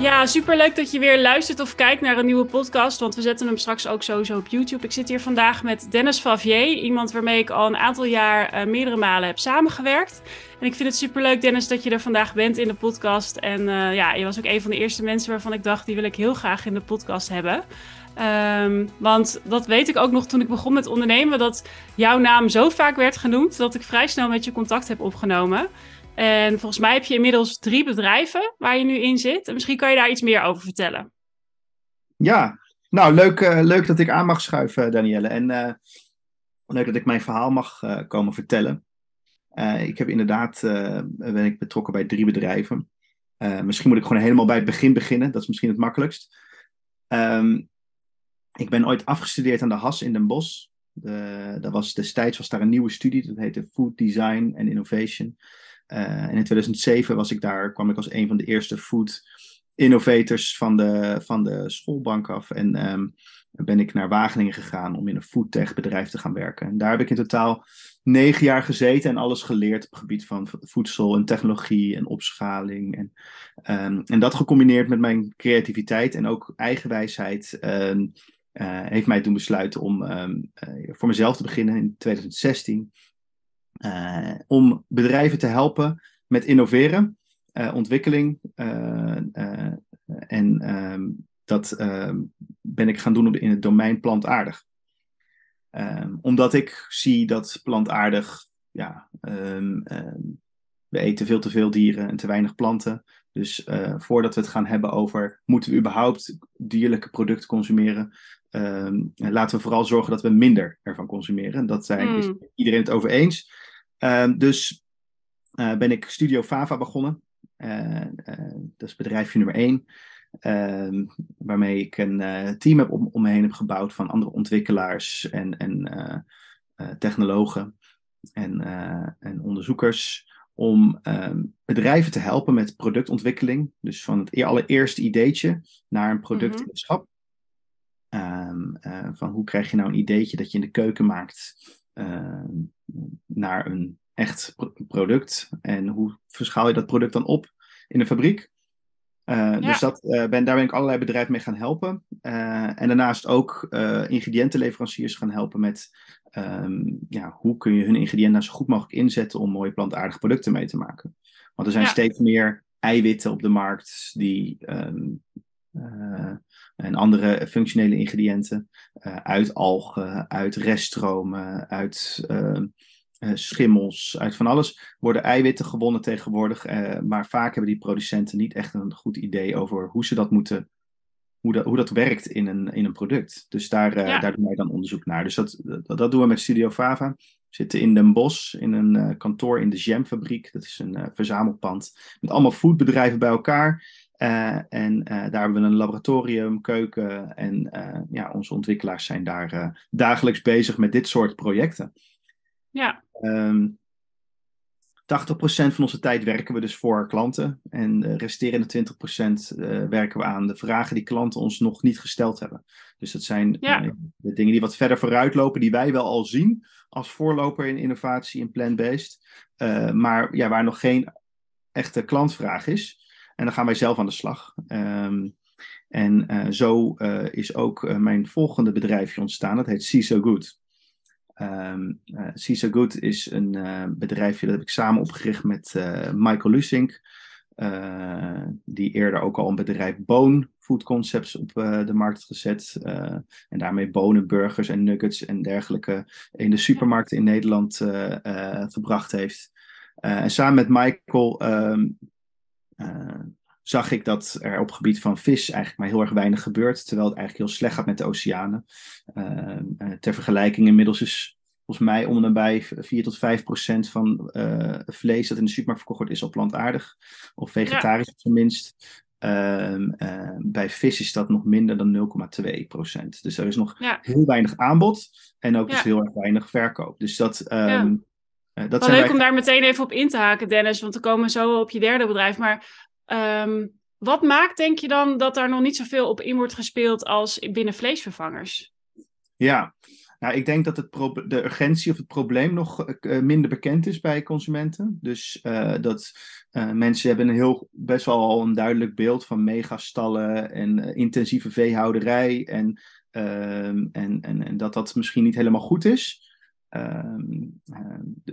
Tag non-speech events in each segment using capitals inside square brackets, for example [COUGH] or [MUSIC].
Ja, superleuk dat je weer luistert of kijkt naar een nieuwe podcast. Want we zetten hem straks ook sowieso op YouTube. Ik zit hier vandaag met Dennis Favier. Iemand waarmee ik al een aantal jaar uh, meerdere malen heb samengewerkt. En ik vind het superleuk, Dennis, dat je er vandaag bent in de podcast. En uh, ja, je was ook een van de eerste mensen waarvan ik dacht... die wil ik heel graag in de podcast hebben. Um, want dat weet ik ook nog toen ik begon met ondernemen... dat jouw naam zo vaak werd genoemd... dat ik vrij snel met je contact heb opgenomen... En volgens mij heb je inmiddels drie bedrijven waar je nu in zit. En misschien kan je daar iets meer over vertellen. Ja, nou leuk, uh, leuk dat ik aan mag schuiven, Danielle. En uh, leuk dat ik mijn verhaal mag komen vertellen. ik heb inderdaad, ben ik betrokken bij drie bedrijven. misschien moet ik gewoon helemaal bij het begin beginnen. Dat is misschien het makkelijkst. Um, ik ben ooit afgestudeerd aan de HAS in Den Bosch. Dat was, destijds was daar een nieuwe studie, dat heette Food Design and Innovation. Uh, en in 2007 was ik daar, kwam ik als een van de eerste food innovators van de, van de schoolbank af. En um, ben ik naar Wageningen gegaan om in een foodtech bedrijf te gaan werken. En daar heb ik in totaal negen jaar gezeten en alles geleerd op het gebied van voedsel en technologie en opschaling. En, um, en dat gecombineerd met mijn creativiteit en ook eigenwijsheid. Um, uh, heeft mij toen besluiten om uh, voor mezelf te beginnen in 2016. Uh, om bedrijven te helpen met innoveren, uh, ontwikkeling. Uh, en um, dat ehm, ben ik gaan doen in het domein plantaardig. Um, omdat ik zie dat plantaardig, ja, we eten veel te veel dieren en te weinig planten. Dus voordat we het gaan hebben over moeten we überhaupt dierlijke producten consumeren, um, laten we vooral zorgen dat we minder ervan consumeren. Dat zijn, mm. is iedereen het over eens. Uh, dus uh, ben ik Studio Fava begonnen. Uh, dat is bedrijfje nummer één. Ehm, waarmee ik een team heb om, om me heen heb gebouwd van andere ontwikkelaars en, en technologen en, en onderzoekers. Om ehm, bedrijven te helpen met productontwikkeling. Dus van het e-, allereerste ideetje naar een. Mm -hmm. van hoe krijg je nou een ideetje dat je in de keuken maakt naar een echt product. En hoe verschaal je dat product dan op in een fabriek? Ja. Dus dat, uh, ben, daar ben ik allerlei bedrijven mee gaan helpen. En daarnaast ook ingrediëntenleveranciers gaan helpen met um, ja, hoe kun je hun ingrediënten nou zo goed mogelijk inzetten om mooie plantaardige producten mee te maken. Want er zijn ja. steeds meer eiwitten op de markt die um, en andere functionele ingrediënten uh, uit algen, uit reststromen, uit uh, schimmels, uit van alles, worden eiwitten gewonnen tegenwoordig. Maar vaak hebben die producenten niet echt een goed idee over hoe ze dat moeten, hoe dat, hoe dat werkt in een, in een product. Dus daar, ja. daar doen wij dan onderzoek naar. Dus dat, dat, dat, doen we met Studio Fava. We zitten in Den Bosch in een kantoor in de Jamfabriek. Dat is een verzamelpand met allemaal foodbedrijven bij elkaar. Uh, en uh, daar hebben we een laboratorium, keuken en uh, ja, onze ontwikkelaars zijn daar dagelijks bezig met dit soort projecten. Ja. Um, 80% van onze tijd werken we dus voor klanten en de resterende 20% werken we aan de vragen die klanten ons nog niet gesteld hebben. Dus dat zijn ja. de dingen die wat verder vooruit lopen, die wij wel al zien als voorloper in innovatie en plant-based, maar ja, waar nog geen echte klantvraag is. En dan gaan wij zelf aan de slag. Um, en uh, zo uh, is ook uh, mijn volgende bedrijfje ontstaan. Dat heet See So Good. Um, See So Good is een bedrijfje dat heb ik samen opgericht met Michael Lusink. die eerder ook al een bedrijf Bone Food Concepts op de markt gezet. en daarmee bonen, burgers en nuggets en dergelijke in de supermarkten in Nederland gebracht heeft. en samen met Michael uh, zag ik dat er op gebied van vis eigenlijk maar heel erg weinig gebeurt, terwijl het eigenlijk heel slecht gaat met de oceanen. Uh, uh, ter vergelijking, inmiddels is volgens mij om en bij 4 tot 5 procent van vlees dat in de supermarkt verkocht wordt, is al plantaardig of vegetarisch ja. op zijn minst. Ehm, bij vis is dat nog minder dan 0,2 procent. Dus er is nog ja. heel weinig aanbod en ook ja. dus heel erg weinig verkoop. Dus dat, um, uh, dat Wel leuk wij... om daar meteen even op in te haken, Dennis, want we komen zo op je derde bedrijf. Maar um, wat maakt, denk je dan, dat daar nog niet zoveel op in wordt gespeeld als binnen vleesvervangers? Ja, Nou, ik denk dat het de urgentie of het probleem nog uh, minder bekend is bij consumenten. Dus uh, dat mensen hebben een heel, best wel al een duidelijk beeld van megastallen en intensieve veehouderij. En, ehm, en, en, en dat dat misschien niet helemaal goed is. Ehm,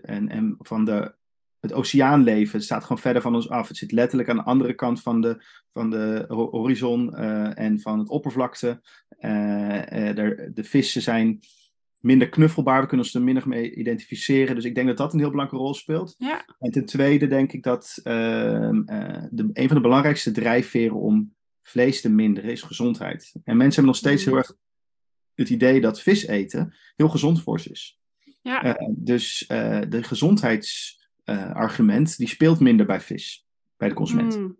en, en van de het oceaanleven staat gewoon verder van ons af. Het zit letterlijk aan de andere kant van de, van de horizon uh, en van het oppervlakte. Uh, de, de vissen zijn minder knuffelbaar. We kunnen ons er minder mee identificeren. Dus ik denk dat dat een heel belangrijke rol speelt. Ja. En ten tweede denk ik dat ehm, de, een van de belangrijkste drijfveren om vlees te minderen is gezondheid. En mensen hebben nog steeds mm. heel erg het idee dat vis eten heel gezond voor ze is. Ja. dus de gezondheids uh, argument, die speelt minder bij vis, bij de consument. Mm.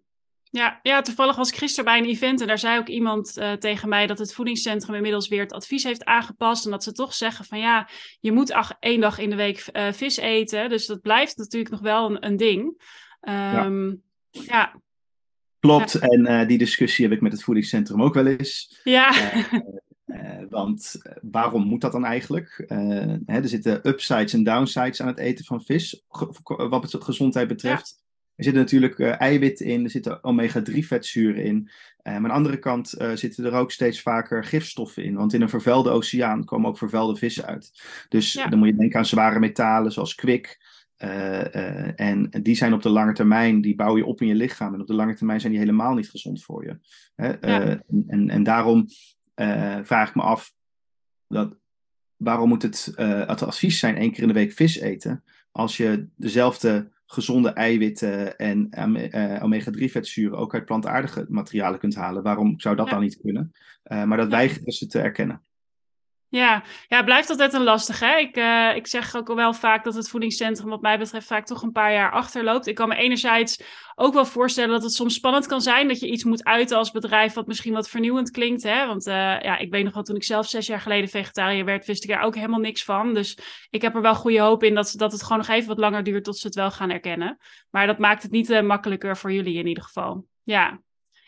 Ja, ja, toevallig was ik gisteren bij een event en daar zei ook iemand uh, tegen mij dat het voedingscentrum inmiddels weer het advies heeft aangepast. En dat ze toch zeggen van ja, je moet ach, één dag in de week uh, vis eten. Dus dat blijft natuurlijk nog wel een, een ding. Um, ja. ja. Klopt, ja. en uh, die discussie heb ik met het voedingscentrum ook wel eens. Ja. [LAUGHS] Uh, want uh, waarom moet dat dan eigenlijk? Uh, hè, er zitten upsides en downsides aan het eten van vis, wat het gezondheid betreft. Ja. Er zitten natuurlijk eiwitten in, er zitten omega-3 vetzuren in. maar aan de andere kant zitten er ook steeds vaker gifstoffen in. Want in een vervuilde oceaan komen ook vervuilde vissen uit. Dus ja. dan moet je denken aan zware metalen zoals kwik. en die zijn op de lange termijn, die bouw je op in je lichaam. En op de lange termijn zijn die helemaal niet gezond voor je. Hè? Ja. en, en daarom uh, vraag ik me af dat, waarom moet het, uh, het advies zijn één keer in de week vis eten als je dezelfde gezonde eiwitten en uh, omega-3 vetzuren ook uit plantaardige materialen kunt halen. Waarom zou dat ja. dan niet kunnen? maar dat weigeren ze te erkennen. Ja, ja, blijft altijd een lastig. Hè? Ik, uh, ik zeg ook wel vaak dat het voedingscentrum, wat mij betreft, vaak toch een paar jaar achterloopt. Ik kan me enerzijds ook wel voorstellen dat het soms spannend kan zijn dat je iets moet uiten als bedrijf wat misschien wat vernieuwend klinkt. Hè? Want uh, ja, ik weet nog wel, toen ik zelf zes jaar geleden vegetariër werd, wist ik er ook helemaal niks van. Dus ik heb er wel goede hoop in dat, dat het gewoon nog even wat langer duurt tot ze het wel gaan erkennen. Maar dat maakt het niet uh, makkelijker voor jullie in ieder geval. Ja.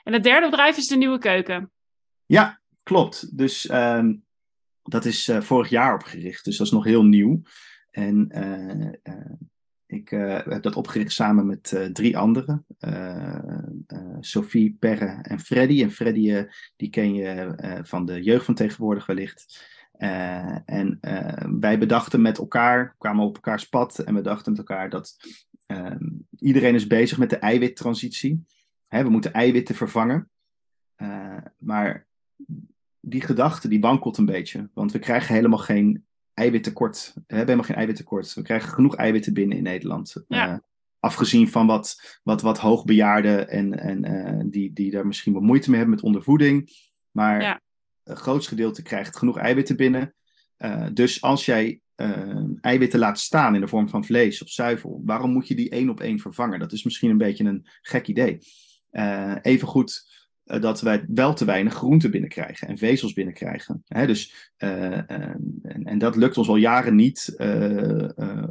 En het derde bedrijf is de nieuwe keuken. Ja, klopt. Dus. Um dat is uh, vorig jaar opgericht, dus dat is nog heel nieuw. En uh, uh, ik heb dat opgericht samen met drie anderen. Sophie, Perre en Freddy. En Freddy, die ken je van de jeugd van tegenwoordig wellicht. en wij bedachten met elkaar, kwamen op elkaars pad en we dachten met elkaar dat iedereen is bezig met de eiwittransitie. Hè, we moeten eiwitten vervangen. maar die gedachte die wankelt een beetje. Want we krijgen helemaal geen eiwittekort. We hebben helemaal geen eiwittekort. We krijgen genoeg eiwitten binnen in Nederland. Ja. Uh, afgezien van wat, wat, wat hoogbejaarden en, en uh, die, die daar misschien wat moeite mee hebben met ondervoeding. Maar ja. een groot gedeelte krijgt genoeg eiwitten binnen. Uh, dus als jij eiwitten laat staan in de vorm van vlees of zuivel, waarom moet je die één op één vervangen? Dat is misschien een beetje een gek idee. even goed dat wij wel te weinig groenten binnenkrijgen en vezels binnenkrijgen. Hè, dus, uh, en, en, dat lukt ons al jaren niet,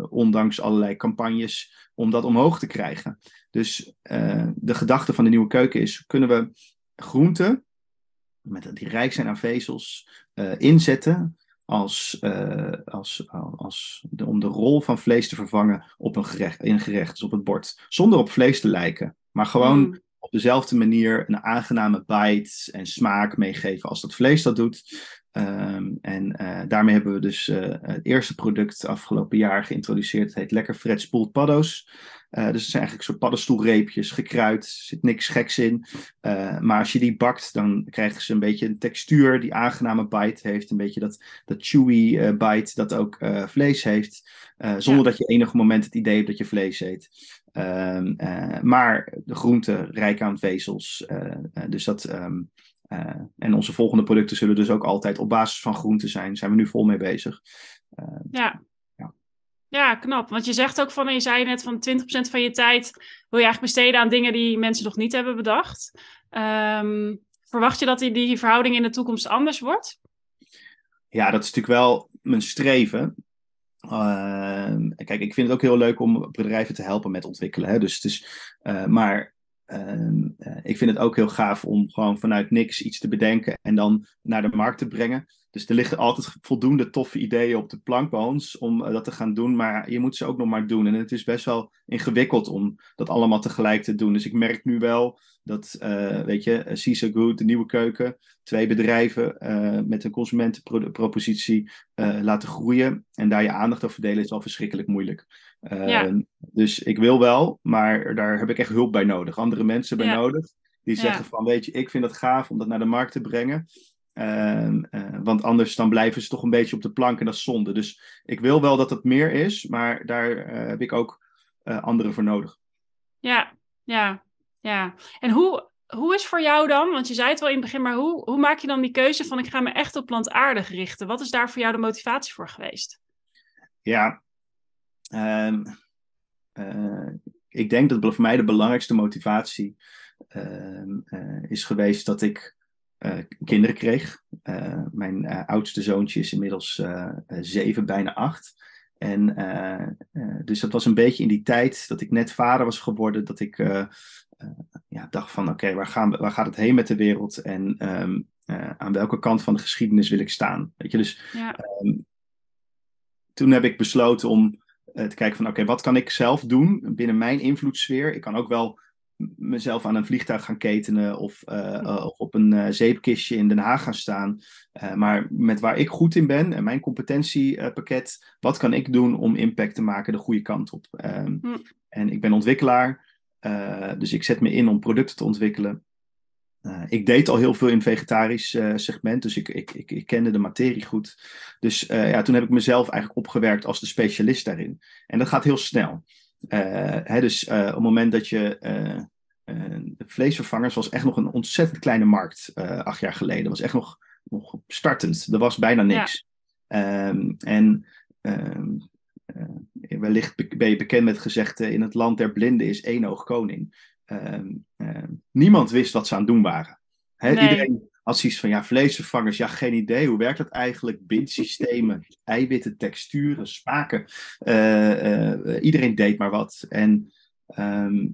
ondanks allerlei campagnes, om dat omhoog te krijgen. Dus de gedachte van de nieuwe keuken is: kunnen we groenten, met, die rijk zijn aan vezels, inzetten als, als, als de, om de rol van vlees te vervangen op een gerecht, in een gerecht, dus op het bord, zonder op vlees te lijken, maar gewoon. Mm op dezelfde manier een aangename bite en smaak meegeven als dat vlees dat doet. Um, en uh, daarmee hebben we dus uh, het eerste product afgelopen jaar geïntroduceerd. Het heet Lekker Fred Spoelt Paddo's. Uh, dus het zijn eigenlijk soort paddenstoelreepjes, gekruid, er zit niks geks in. maar als je die bakt, dan krijgen ze een beetje een textuur die aangename bite heeft. Een beetje dat, dat chewy bite dat ook vlees heeft. zonder ja. dat je enig moment het idee hebt dat je vlees eet. Um, uh, maar de groenten rijk aan vezels. Uh, uh, dus dat, um, en onze volgende producten zullen dus ook altijd op basis van groenten zijn. Daar zijn we nu vol mee bezig. Ehm, ja. ja. Ja, knap. Want je zegt ook van, je zei net van 20% van je tijd wil je eigenlijk besteden aan dingen die mensen nog niet hebben bedacht. verwacht je dat die, die verhouding in de toekomst anders wordt? Ja, dat is natuurlijk wel mijn streven. Uh, kijk, ik vind het ook heel leuk om bedrijven te helpen met ontwikkelen. Hè? Dus het is, uh, maar Ehm, eh, ik vind het ook heel gaaf om gewoon vanuit niks iets te bedenken en dan naar de markt te brengen. Dus er liggen altijd voldoende toffe ideeën op de plank bij ons om eh, dat te gaan doen, maar je moet ze ook nog maar doen. En het is best wel ingewikkeld om dat allemaal tegelijk te doen. Dus ik merk nu wel dat, uh, weet je, Caesar Good, de nieuwe keuken, twee bedrijven met een consumentenpropositie laten groeien en daar je aandacht over verdelen is al verschrikkelijk moeilijk. Ja. Dus ik wil wel, maar daar heb ik echt hulp bij nodig. Andere mensen bij Ja. nodig. Die Ja. zeggen van, weet je, ik vind het gaaf om dat naar de markt te brengen. Ehm, eh, want anders dan blijven ze toch een beetje op de plank en dat is zonde. Dus ik wil wel dat het meer is, maar daar eh, heb ik ook eh, anderen voor nodig. Ja, ja, ja. En hoe, hoe is voor jou dan, want je zei het wel in het begin, maar hoe, hoe maak je dan die keuze van ik ga me echt op plantaardig richten? Wat is daar voor jou de motivatie voor geweest? Ja, ehm, eh, ik denk dat voor mij de belangrijkste motivatie ehm, eh, is geweest dat ik kinderen kreeg. Eh, mijn eh, oudste zoontje is inmiddels eh, eh, zeven, bijna acht. En eh, eh, dus dat was een beetje in die tijd dat ik net vader was geworden, dat ik eh, eh, ja, dacht van oké, waar, gaan we, waar gaat het heen met de wereld en ehm, eh, aan welke kant van de geschiedenis wil ik staan? Weet je, dus Ja, toen heb ik besloten om eh, te kijken van oké, wat kan ik zelf doen binnen mijn invloedssfeer? Ik kan ook wel mezelf aan een vliegtuig gaan ketenen of, eh, eh, of op een eh, zeepkistje in Den Haag gaan staan. Eh, maar met waar ik goed in ben en mijn competentiepakket, wat kan ik doen om impact te maken de goede kant op? Ehm, Hm. En ik ben ontwikkelaar, eh, dus ik zet me in om producten te ontwikkelen. Eh, ik deed al heel veel in vegetarisch eh, segment, dus ik, ik, ik, ik kende de materie goed. Dus eh, ja, toen heb ik mezelf eigenlijk opgewerkt als de specialist daarin. En dat gaat heel snel. Eh, hè, dus eh, op het moment dat je. eh, de vleesvervangers was echt nog een ontzettend kleine markt acht jaar geleden. Was echt nog, nog startend. Er was bijna niks. Ehm, en ehm, eh, wellicht be- ben je bekend met gezegde: in het land der blinden is één oog koning. Ehm, niemand wist wat ze aan het doen waren. Nee. Iedereen had zoiets van: ja, vleesvervangers, ja, geen idee. Hoe werkt dat eigenlijk? Bindsystemen, eiwitten, texturen, smaken. Eh, eh, iedereen deed maar wat. En ehm,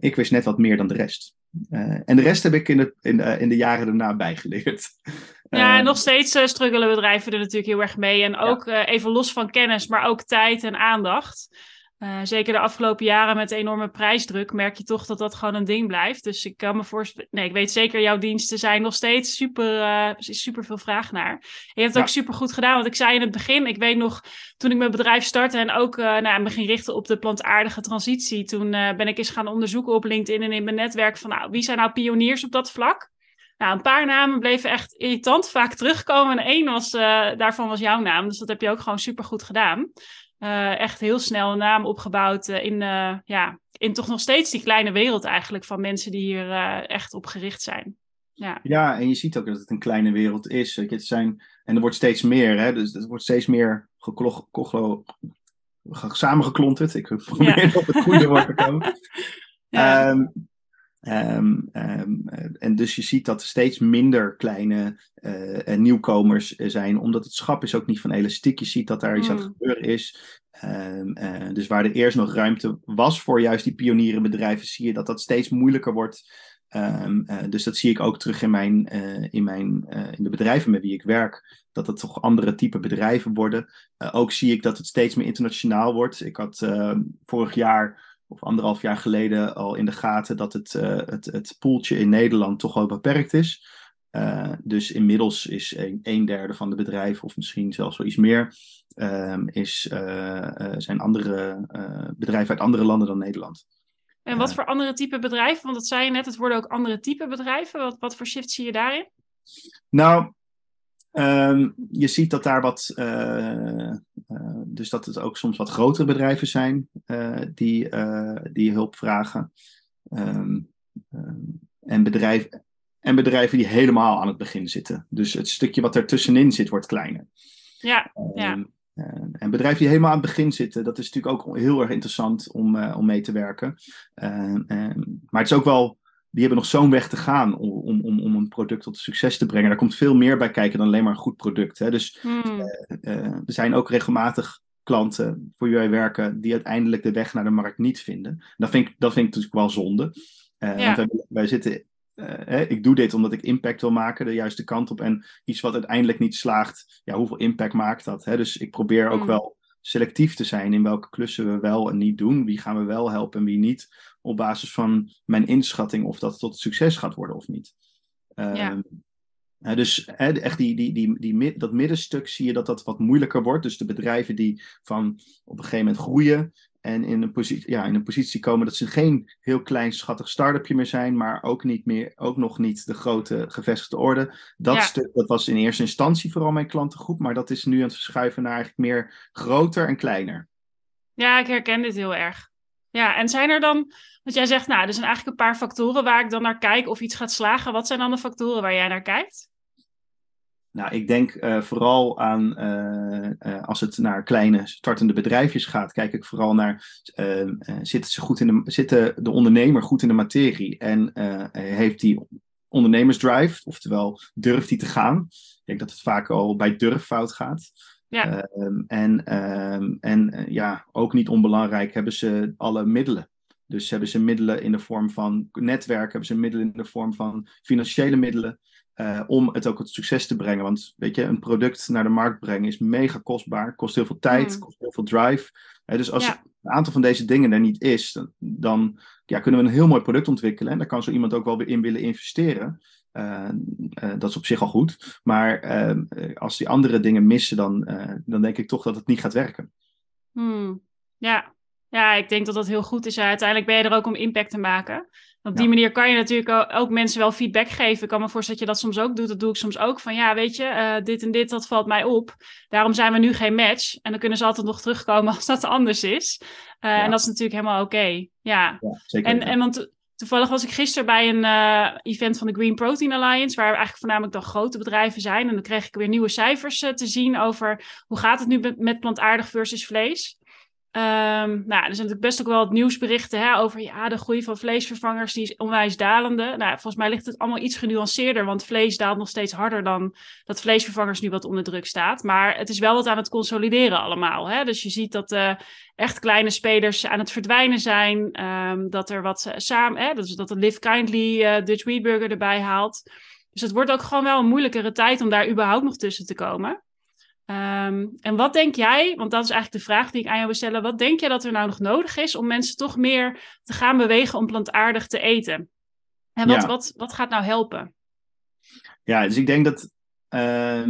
ik wist net wat meer dan de rest. Eh, en de rest heb ik in de, in, de- in de jaren daarna bijgeleerd. ja en nog steeds struggelen bedrijven er natuurlijk heel erg mee. En ook even los van kennis, maar ook tijd en aandacht. Eh, zeker de afgelopen jaren met de enorme prijsdruk merk je toch dat dat gewoon een ding blijft. Dus ik kan me voorstellen, nee, ik weet zeker, jouw diensten zijn nog steeds super, eh, er is super veel vraag naar. En je hebt het Ja. ook super goed gedaan, want ik zei in het begin, ik weet nog toen ik mijn bedrijf startte en ook eh nou, me ging richten op de plantaardige transitie. Toen eh, ben ik eens gaan onderzoeken op LinkedIn en in mijn netwerk van nou, wie zijn nou pioniers op dat vlak? Nou, een paar namen bleven echt irritant vaak terugkomen. En één was, eh, daarvan was jouw naam. Dus dat heb je ook gewoon super goed gedaan. Eh, echt heel snel een naam opgebouwd eh, in, eh, ja, in toch nog steeds die kleine wereld eigenlijk van mensen die hier echt op gericht zijn. Ja, Ja, en je ziet ook dat het een kleine wereld is. Het zijn, en er wordt steeds meer, hè? dus er wordt steeds meer geklo- koglo- ge- samengeklonterd. Ik probeer Ja. op het goede woord te komen. [LAUGHS] ja, Ehm, eh, en dus je ziet dat er steeds minder kleine eh, eh, nieuwkomers er zijn, omdat het schap is ook niet van elastiek. Je ziet dat daar iets aan het Mm. gebeuren is. Ehm, eh, dus waar er eerst nog ruimte was voor juist die pionierenbedrijven, zie je dat dat steeds moeilijker wordt. Ehm, eh, dus dat zie ik ook terug in, mijn, eh, in, mijn, eh, in de bedrijven met wie ik werk. Dat het toch andere type bedrijven worden. Eh, ook zie ik dat het steeds meer internationaal wordt. Ik had eh, vorig jaar of anderhalf jaar geleden al in de gaten dat het, eh, het, het poeltje in Nederland toch wel beperkt is. Eh, dus inmiddels is een, een derde van de bedrijven, of misschien zelfs wel iets meer, ehm, is, eh, zijn andere bedrijven uit andere landen dan Nederland. en wat voor andere type bedrijven? Want dat zei je net, het worden ook andere type bedrijven. Wat, wat voor shift zie je daarin? Nou, ehm, je ziet dat daar wat, eh, eh, dus dat het ook soms wat grotere bedrijven zijn eh, die, die hulp vragen. Ehm, ehm, en, bedrijf, en bedrijven die helemaal aan het begin zitten. Dus het stukje wat er tussenin zit, wordt kleiner. Ja, ja. En bedrijven die helemaal aan het begin zitten, dat is natuurlijk ook heel erg interessant om, om mee te werken. Maar het is ook wel, die hebben nog zo'n weg te gaan om, om, om, een product tot succes te brengen. Daar komt veel meer bij kijken dan alleen maar een goed product. Hè? Dus Hmm. eh, er zijn ook regelmatig klanten voor wij werken die uiteindelijk de weg naar de markt niet vinden. Dat vind ik, dat vind ik natuurlijk wel zonde. Uh, Want wij, wij zitten uh, ik doe dit omdat ik impact wil maken, de juiste kant op. En iets wat uiteindelijk niet slaagt, ja, hoeveel impact maakt dat? Hè? Dus ik probeer ook mm. wel selectief te zijn in welke klussen we wel en niet doen. Wie gaan we wel helpen en wie niet. Op basis van mijn inschatting of dat tot succes gaat worden of niet. Ja. Uh, dus echt die, die, die, die, dat middenstuk zie je dat dat wat moeilijker wordt. Dus de bedrijven die van op een gegeven moment groeien en in een, positie, ja, in een positie komen dat ze geen heel klein schattig start-upje meer zijn, maar ook, niet meer, ook nog niet de grote gevestigde orde. Dat stuk dat was in eerste instantie vooral mijn klantengroep, maar dat is nu aan het verschuiven naar eigenlijk meer groter en kleiner. Ja, ik herken dit heel erg. Ja, en zijn er dan, want jij zegt, nou, er zijn eigenlijk een paar factoren waar ik dan naar kijk of iets gaat slagen. Wat zijn dan de factoren waar jij naar kijkt? Nou, ik denk uh, vooral aan, uh, uh, als het naar kleine startende bedrijfjes gaat, kijk ik vooral naar, ehm, zitten, ze goed in de, zitten de ondernemer goed in de materie en heeft die ondernemersdrive, oftewel durft hij te gaan. Ik denk dat het vaak al bij durf fout gaat. Ja. Ehm, en ehm, en ja, ook niet onbelangrijk, hebben ze alle middelen. Dus hebben ze middelen in de vorm van netwerk, hebben ze middelen in de vorm van financiële middelen. Uh, om het ook tot succes te brengen. Want weet je, een product naar de markt brengen is mega kostbaar. Kost heel veel tijd, mm. kost heel veel drive. Uh, dus als een aantal van deze dingen er niet is, dan, dan ja, kunnen we een heel mooi product ontwikkelen. En daar kan zo iemand ook wel weer in willen investeren. Uh, dat is op zich al goed. Maar als die andere dingen missen, dan, dan denk ik toch dat het niet gaat werken. Hmm. Ja. ja, ik denk dat dat heel goed is. Uiteindelijk ben je er ook om impact te maken. Op die manier kan je natuurlijk ook, mensen wel feedback geven. Ik kan me voorstellen dat je dat soms ook doet. Dat doe ik soms ook. Van ja, weet je, uh, dit en dit, dat valt mij op. Daarom zijn we nu geen match. En dan kunnen ze altijd nog terugkomen [LAUGHS] als dat anders is. Uh, ja. En dat is natuurlijk helemaal oké. Okay. Ja. ja, zeker. En, en want toevallig was ik gisteren bij een uh, event van de Green Protein Alliance. Waar eigenlijk voornamelijk dan grote bedrijven zijn. En dan kreeg ik weer nieuwe cijfers te zien over hoe gaat het nu met, met plantaardig versus vlees. Um, nou, er zijn natuurlijk best ook wel wat nieuwsberichten hè, over ja, de groei van vleesvervangers, die is onwijs dalende. Nou, volgens mij ligt het allemaal iets genuanceerder, want vlees daalt nog steeds harder dan dat vleesvervangers nu wat onder druk staat. Maar het is wel wat aan het consolideren allemaal. Hè? Dus je ziet dat uh, echt kleine spelers aan het verdwijnen zijn, um, dat er wat samen, hè, dat de Live Kindly uh, Dutch Wheatburger erbij haalt. Dus het wordt ook gewoon wel een moeilijkere tijd om daar überhaupt nog tussen te komen. Um, en wat denk jij, want dat is eigenlijk de vraag die ik aan jou wil stellen, wat denk jij dat er nou nog nodig is om mensen toch meer te gaan bewegen om plantaardig te eten? En wat, wat, wat gaat nou helpen? Ja, dus ik denk dat uh,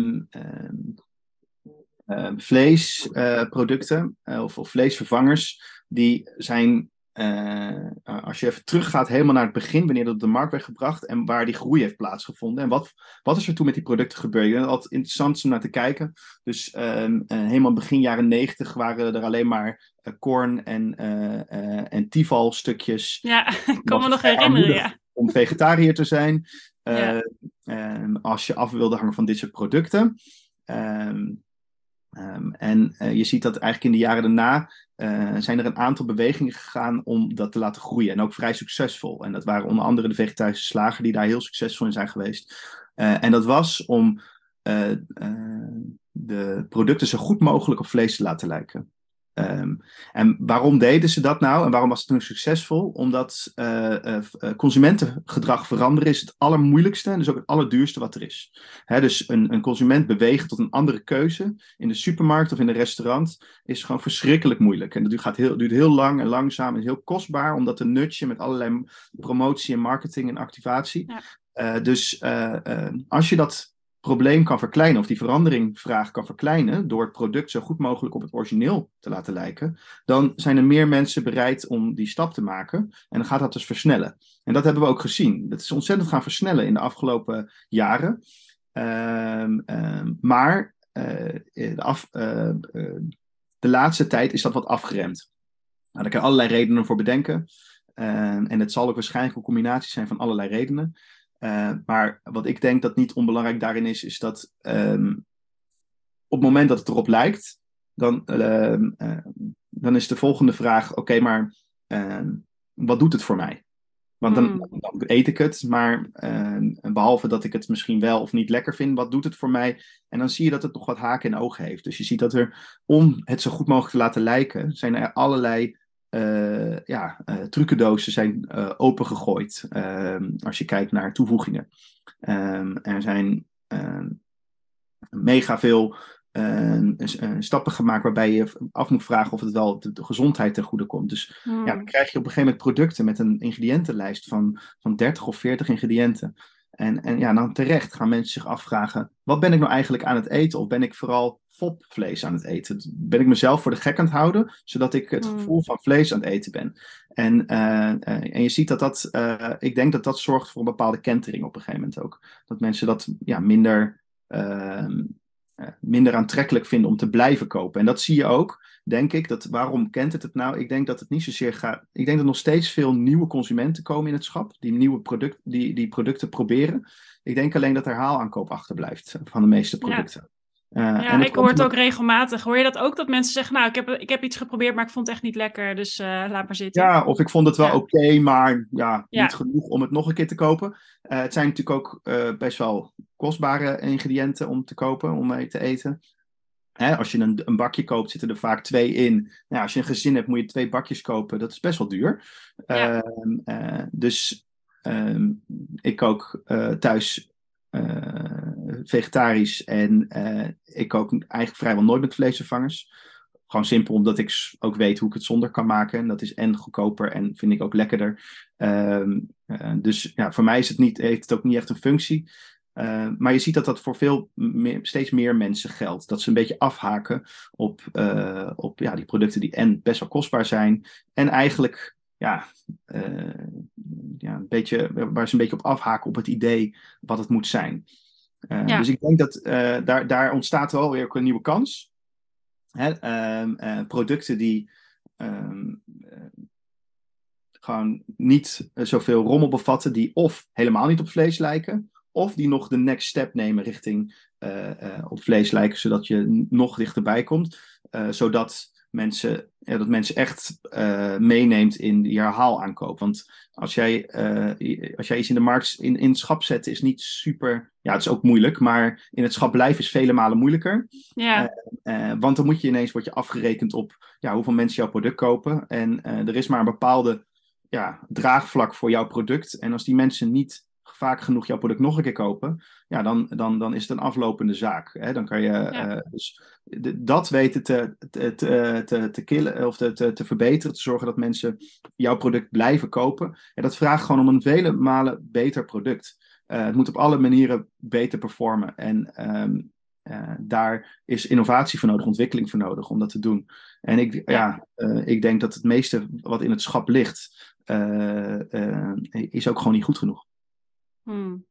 uh, vleesproducten uh, of, of, vleesvervangers, die zijn uh, als je even teruggaat helemaal naar het begin, wanneer dat op de markt werd gebracht en waar die groei heeft plaatsgevonden. En wat, wat is er toen met die producten gebeurd? Het is altijd interessant om naar te kijken. Dus uh, helemaal begin jaren negentig waren er alleen maar uh, korn en, en tival stukjes. Ja, [LAUGHS] ik kan me nog herinneren, ja. Om vegetariër te zijn. Ja. Ehm, als je af wilde hangen van dit soort producten. Um, en je ziet dat eigenlijk in de jaren daarna uh, zijn er een aantal bewegingen gegaan om dat te laten groeien. En ook vrij succesvol. En dat waren onder andere de vegetarische slager die daar heel succesvol in zijn geweest. Uh, en dat was om de producten zo goed mogelijk op vlees te laten lijken. Um, en waarom deden ze dat nou en waarom was het toen succesvol? Omdat uh, uh, consumentengedrag veranderen is het allermoeilijkste en dus ook het allerduurste wat er is. Hè, dus een, een consument bewegen tot een andere keuze in de supermarkt of in een restaurant is gewoon verschrikkelijk moeilijk. En dat gaat heel, duurt heel lang en langzaam en heel kostbaar, omdat een nutje met allerlei promotie en marketing en activatie. Ja. Uh, dus als je dat probleem kan verkleinen of die veranderingvraag kan verkleinen door het product zo goed mogelijk op het origineel te laten lijken, dan zijn er meer mensen bereid om die stap te maken en dan gaat dat dus versnellen. En dat hebben we ook gezien. Dat is ontzettend gaan versnellen in de afgelopen jaren. Um, um, maar uh, de, af, uh, de laatste tijd is dat wat afgeremd. Nou, daar kan je allerlei redenen voor bedenken. en het zal ook waarschijnlijk een combinatie zijn van allerlei redenen. Uh, maar wat ik denk dat niet onbelangrijk daarin is, is dat um, op het moment dat het erop lijkt, dan, uh, uh, dan is de volgende vraag: oké, okay, maar ehm, wat doet het voor mij? Want dan, hmm. dan eet ik het, maar behalve dat ik het misschien wel of niet lekker vind, wat doet het voor mij? En dan zie je dat het nog wat haken en ogen heeft. Dus je ziet dat er, om het zo goed mogelijk te laten lijken, zijn er allerlei uh, ja, uh, trucendozen zijn uh, opengegooid. Ehm, als je kijkt naar toevoegingen. Um, er zijn ehm, mega veel stappen gemaakt waarbij je af moet vragen of het wel de, de gezondheid ten goede komt. Dus Hmm. ja, dan krijg je op een gegeven moment producten met een ingrediëntenlijst van, van 30 of 40 ingrediënten. En, en ja, dan terecht gaan mensen zich afvragen: wat ben ik nou eigenlijk aan het eten? Of ben ik vooral fopvlees aan het eten? Ben ik mezelf voor de gek aan het houden, zodat ik het Hmm. gevoel van vlees aan het eten ben? En, eh, eh, en je ziet dat dat, eh, ik denk dat dat zorgt voor een bepaalde kentering op een gegeven moment ook. Dat mensen dat ja, minder, ehm, eh, minder aantrekkelijk vinden om te blijven kopen. En dat zie je ook, denk ik. Dat, waarom kent het het nou? Ik denk dat het niet zozeer gaat. Ik denk dat nog steeds veel nieuwe consumenten komen in het schap, die nieuwe product, die, die producten proberen. Ik denk alleen dat herhaalaankoop achterblijft van de meeste Ja. Ja, en ik hoor het ook regelmatig. Hoor je dat ook? Dat mensen zeggen, nou, ik heb, ik heb iets geprobeerd, maar ik vond het echt niet lekker. Dus eh, laat maar zitten. Ja, of ik vond het wel Ja. oké, maar ja, Ja. niet genoeg om het nog een keer te kopen. Eh, het zijn natuurlijk ook eh, best wel kostbare ingrediënten om te kopen, om mee te eten. Hè, als je een, een bakje koopt, zitten er vaak twee in. Nou, als je een gezin hebt, moet je twee bakjes kopen. Dat is best wel duur. Ja. Ehm, eh, dus ehm, ik kook thuis vegetarisch en eh, ik kook eigenlijk vrijwel nooit met vleesvervangers. Gewoon simpel omdat ik ook weet hoe ik het zonder kan maken. En dat is en goedkoper en vind ik ook lekkerder. Ehm, eh, dus ja, voor mij is het niet, heeft het ook niet echt een functie. Eh, maar je ziet dat dat voor veel steeds meer mensen geldt. Dat ze een beetje afhaken op, op ja, die producten die en best wel kostbaar zijn. En eigenlijk ja, ja, een beetje, waar ze een beetje op afhaken op het idee wat het moet zijn. Eh, Ja. Dus ik denk dat eh, daar, daar ontstaat wel weer ook een nieuwe kans. Hè, ehm, eh, producten die ehm, eh, gewoon niet zoveel rommel bevatten, die of helemaal niet op vlees lijken, of die nog de next step nemen richting op vlees lijken, zodat je nog dichterbij komt. Zodat mensen, ja, dat mensen echt eh, meeneemt in die herhaalaankoop. Want als jij, i- als jij iets in de markt in, in het schap zetten is niet super. Ja, het is ook moeilijk, maar in het schap blijven is vele malen moeilijker. Ja, Eh, want dan moet je ineens word je afgerekend op ja, hoeveel mensen jouw product kopen. En er is maar een bepaalde ja, draagvlak voor jouw product. En als die mensen niet vaak genoeg jouw product nog een keer kopen, ja, dan, dan, dan is het een aflopende zaak. Hè? Dan kan je eh, dus de- dat weten te, te, te, te, te killen of te, te, te verbeteren, te zorgen dat mensen jouw product blijven kopen. En dat vraagt gewoon om een vele malen beter product. Eh, het moet op alle manieren beter performen. En ehm, eh, daar is innovatie voor nodig, ontwikkeling voor nodig om dat te doen. En ik, ja. ik denk dat het meeste wat in het schap ligt, is ook gewoon niet goed genoeg. Hmm.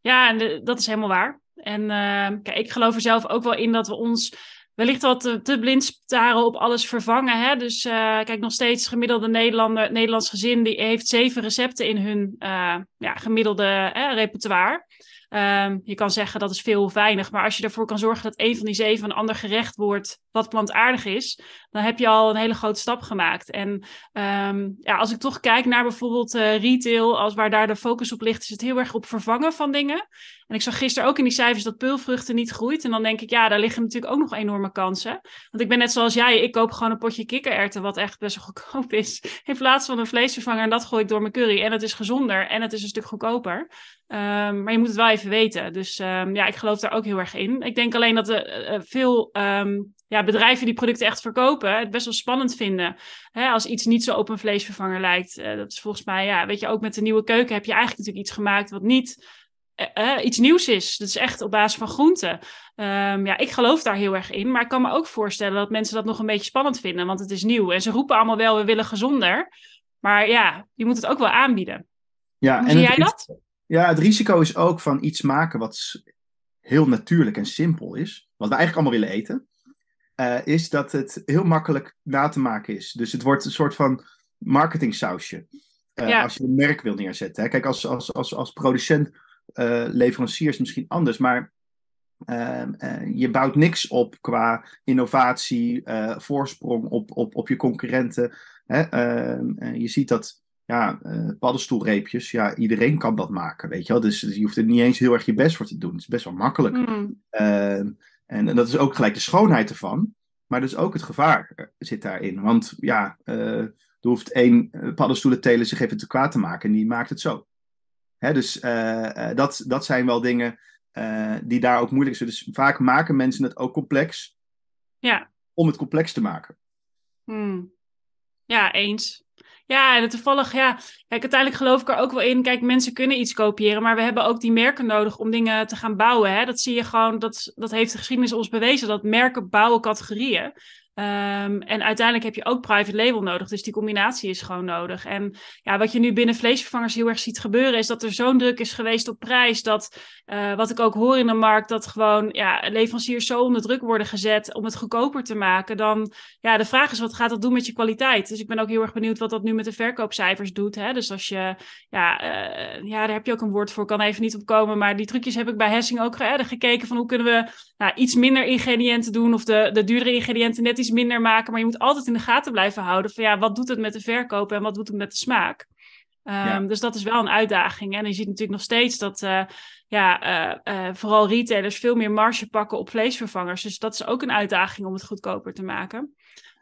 Ja, en dat is helemaal waar. En eh, kijk, ik geloof er zelf ook wel in dat we ons wellicht wat te, te blind staren op alles vervangen. Hè? Dus eh, kijk, nog steeds gemiddelde Nederlander, Nederlands gezin die heeft zeven recepten in hun eh, ja, gemiddelde repertoire. Ehm, je kan zeggen dat is veel of weinig, maar als je ervoor kan zorgen dat een van die zeven een ander gerecht wordt wat plantaardig is, dan heb je al een hele grote stap gemaakt. En Ehm, ja, als ik toch kijk naar bijvoorbeeld eh, retail, als waar daar de focus op ligt, is het heel erg op vervangen van dingen. En ik zag gisteren ook in die cijfers dat peulvruchten niet groeit. En dan denk ik, ja, daar liggen natuurlijk ook nog enorme kansen. Want ik ben net zoals jij, ik koop gewoon een potje kikkererwten, wat echt best wel goedkoop is. [LAUGHS] In plaats van een vleesvervanger en dat gooi ik door mijn curry. En het is gezonder en het is een stuk goedkoper. Ehm, maar je moet het wel even weten. Dus ehm, ja, ik geloof daar ook heel erg in. Ik denk alleen dat er eh, veel ehm, ja, bedrijven die producten echt verkopen, het best wel spannend vinden. Hè, als iets niet zo op een vleesvervanger lijkt. Eh, dat is volgens mij, ja, weet je, ook met de nieuwe keuken heb je eigenlijk natuurlijk iets gemaakt wat niet eh, eh, iets nieuws is. Dat is echt op basis van groenten. Ehm, ja, ik geloof daar heel erg in. Maar ik kan me ook voorstellen dat mensen dat nog een beetje spannend vinden, want het is nieuw. En ze roepen allemaal wel, we willen gezonder. Maar ja, je moet het ook wel aanbieden. Ja, Hoe en zie jij dat? Ja, het risico is ook van iets maken wat heel natuurlijk en simpel is. Wat we eigenlijk allemaal willen eten. eh, is dat het heel makkelijk na te maken is. Dus het wordt een soort van marketing sausje. Eh, Ja. Als je een merk wil neerzetten. Hè. Kijk, als, als, als, als producent, eh, leverancier is het misschien anders. Maar ehm, eh, je bouwt niks op qua innovatie, eh, voorsprong op, op, op je concurrenten. Hè. Ehm, eh, je ziet dat ja, paddenstoelreepjes, ja, iedereen kan dat maken, weet je wel. Dus je hoeft er niet eens heel erg je best voor te doen. Het is best wel makkelijk. Hmm, Ehm, en, en dat is ook gelijk de schoonheid ervan. Maar dus ook het gevaar zit daarin. Want ja, er hoeft één paddenstoelenteler zich even te kwaad te maken en die maakt het zo. Hè, dus dat, dat zijn wel dingen die daar ook moeilijk zijn. Dus vaak maken mensen het ook complex. Ja. Om het complex te maken. Hmm. Ja, eens. Ja, en toevallig, ja, kijk, uiteindelijk geloof ik er ook wel in. Kijk, mensen kunnen iets kopiëren, maar we hebben ook die merken nodig om dingen te gaan bouwen. Hè? Dat zie je gewoon, dat, dat heeft de geschiedenis ons bewezen, dat merken bouwen categorieën. Um, en uiteindelijk heb je ook private label nodig. Dus die combinatie is gewoon nodig. En ja, wat je nu binnen vleesvervangers heel erg ziet gebeuren, is dat er zo'n druk is geweest op prijs. Dat uh, wat ik ook hoor in de markt, dat gewoon ja, leveranciers zo onder druk worden gezet om het goedkoper te maken. Dan ja, de vraag is: wat gaat dat doen met je kwaliteit? Dus ik ben ook heel erg benieuwd wat dat nu met de verkoopcijfers doet. Hè? Dus als je, ja, uh, ja, daar heb je ook een woord voor, kan even niet opkomen. Maar die trucjes heb ik bij Hessing ook gekeken van hoe kunnen we nou, iets minder ingrediënten doen of de, de duurdere ingrediënten net iets minder maken. Maar je moet altijd in de gaten blijven houden van ja, wat doet het met de verkoop en wat doet het met de smaak. Um, Dus dat is wel een uitdaging. En je ziet natuurlijk nog steeds dat uh, ja, uh, uh, vooral retailers veel meer marge pakken op vleesvervangers. Dus dat is ook een uitdaging om het goedkoper te maken.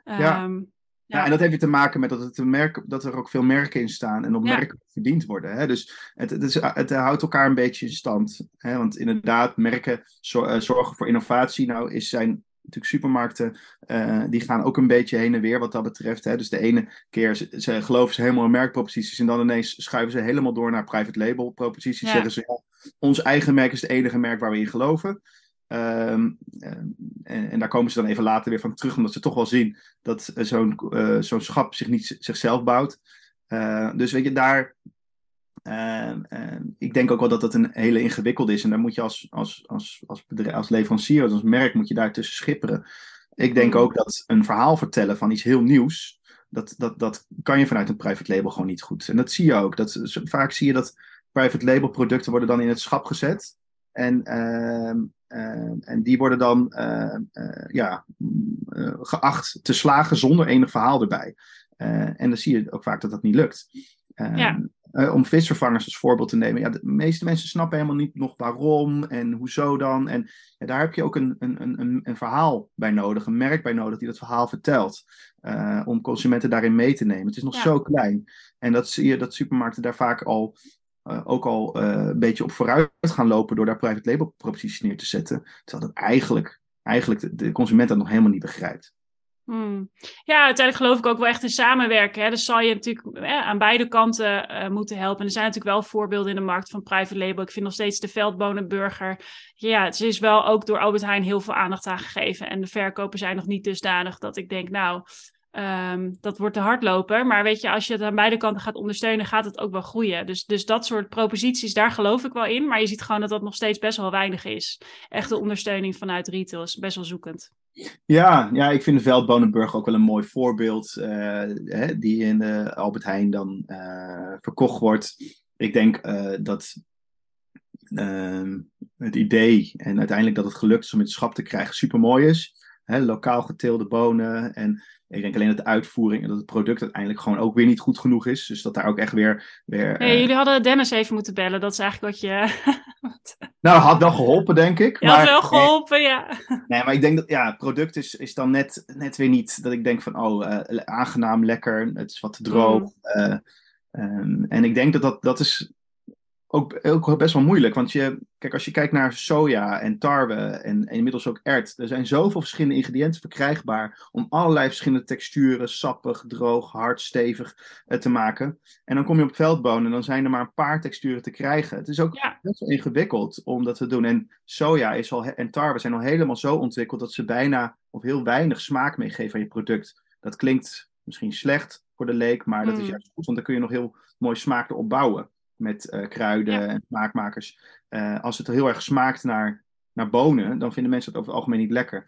Ja. Um, ja. ja. en dat heeft te maken met dat, het merk, dat er ook veel merken in staan en op ja. merken verdiend worden. Hè? Dus het, het, is, het, houdt elkaar een beetje in stand. Hè? Want inderdaad, merken zorgen voor innovatie. Nou, is zijn natuurlijk supermarkten, uh, die gaan ook een beetje heen en weer wat dat betreft. Hè. Dus de ene keer ze, ze geloven ze helemaal in merkproposities en dan ineens schuiven ze helemaal door naar private label proposities. Ja. Zeggen ze, ja, ons eigen merk is het enige merk waar we in geloven. Um, en, en, daar komen ze dan even later weer van terug, omdat ze toch wel zien dat zo'n uh, zo'n schap zich niet zichzelf bouwt. Uh, dus weet je, daar, uh, uh, ik denk ook wel dat dat een hele ingewikkelde is. En daar moet je als, als, als, als, bedrijf, als leverancier, als merk, moet je daar tussen schipperen. Ik denk ook dat een verhaal vertellen van iets heel nieuws, dat, dat, dat kan je vanuit een private label gewoon niet goed. En dat zie je ook. Dat, vaak zie je dat private label producten worden dan in het schap gezet. En, uh, en die worden dan ja, geacht te slagen zonder enig verhaal erbij. en dan zie je ook vaak dat dat niet lukt. Ja. Uh, om visvervangers als voorbeeld te nemen. Ja, de meeste mensen snappen helemaal niet nog waarom en hoezo dan. En ja, daar heb je ook een, een, een, een verhaal bij nodig, een merk bij nodig die dat verhaal vertelt. Uh, om consumenten daarin mee te nemen. Het is nog ja. zo klein. En dat zie je dat supermarkten daar vaak al uh, ook al een beetje op vooruit gaan lopen door daar private label proposities neer te zetten. Terwijl dat eigenlijk, eigenlijk de, de consument dat nog helemaal niet begrijpt. Hmm. Ja, uiteindelijk geloof ik ook wel echt in samenwerken. Hè. Dus zal je natuurlijk eh, aan beide kanten uh, moeten helpen. En er zijn natuurlijk wel voorbeelden in de markt van private label. Ik vind nog steeds de veldbonenburger. Ja, het is wel ook door Albert Heijn heel veel aandacht aan gegeven. En de verkopen zijn nog niet dusdanig dat ik denk, nou, um, dat wordt de hardloper. Maar weet je, als je het aan beide kanten gaat ondersteunen, gaat het ook wel groeien. Dus, dus dat soort proposities, daar geloof ik wel in. Maar je ziet gewoon dat dat nog steeds best wel weinig is. Echte ondersteuning vanuit retail is best wel zoekend. Ja, ja, ik vind Veldbonenburg ook wel een mooi voorbeeld. Uh, hè, die in de Albert Heijn dan uh, verkocht wordt. Ik denk dat ehm, het idee en uiteindelijk dat het gelukt is om het schap te krijgen super mooi is. Hè, lokaal geteelde bonen en ik denk alleen dat de uitvoering en dat het product uiteindelijk gewoon ook weer niet goed genoeg is. Dus dat daar ook echt weer. weer nee, uh... jullie hadden Dennis even moeten bellen. Dat is eigenlijk wat je. [LAUGHS] nou, had wel geholpen, denk ik. Je maar... had wel geholpen, nee, ja. Nee, maar ik denk dat ja, het product is, is dan net, net weer niet dat ik denk van oh, uh, aangenaam, lekker. Het is wat te droog. Mm. Uh, um, en ik denk dat dat, dat is ook, ook best wel moeilijk. Want je, kijk, als je kijkt naar soja en tarwe en, en, inmiddels ook ert, er zijn zoveel verschillende ingrediënten verkrijgbaar om allerlei verschillende texturen, sappig, droog, hard, stevig uh, te maken. En dan kom je op veldbonen en dan zijn er maar een paar texturen te krijgen. Het is ook ja. best wel ingewikkeld om dat te doen. En soja is al, en tarwe zijn al helemaal zo ontwikkeld dat ze bijna of heel weinig smaak meegeven aan je product. Dat klinkt misschien slecht voor de leek, maar dat is juist goed, want dan kun je nog heel mooi smaak erop bouwen met uh, kruiden ja. en smaakmakers. Uh, als het heel erg smaakt naar, naar bonen, dan vinden mensen het over het algemeen niet lekker.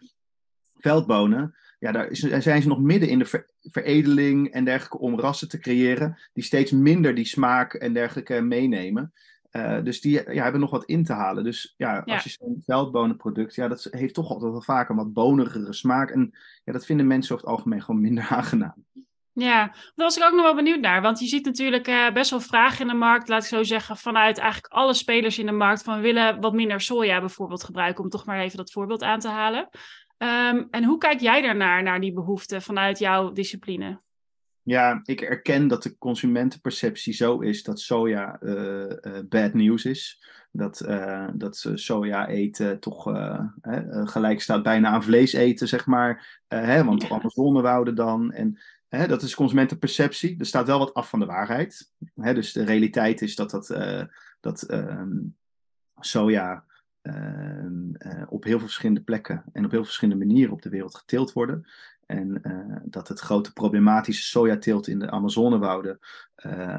Veldbonen, ja, daar, is, daar zijn ze nog midden in de ver, veredeling en dergelijke om rassen te creëren die steeds minder die smaak en dergelijke meenemen. Uh, dus die ja, hebben nog wat in te halen. Dus ja, ja. als je zo'n veldbonenproduct, ja, dat heeft toch altijd wel vaak een wat bonigere smaak. En ja, dat vinden mensen over het algemeen gewoon minder [LAUGHS] aangenaam. Ja, daar was ik ook nog wel benieuwd naar. Want je ziet natuurlijk uh, best wel vragen in de markt, laat ik zo zeggen, vanuit eigenlijk alle spelers in de markt. Van willen wat minder soja bijvoorbeeld gebruiken, om toch maar even dat voorbeeld aan te halen. Ehm, en hoe kijk jij daarnaar, naar die behoefte vanuit jouw discipline? Ja, ik erken dat de consumentenperceptie zo is dat soja uh, bad news is. Dat, uh, dat soja eten toch gelijk staat bijna aan vlees eten, zeg maar. hè, want ja. Amazonewouden dan. En hè, dat is consumentenperceptie. Er staat wel wat af van de waarheid. Hè, dus de realiteit is dat, dat, dat ehm, soja ehm, op heel veel verschillende plekken en op heel veel verschillende manieren op de wereld geteeld worden. En uh, dat het grote problematische sojateelt in de Amazonewouden,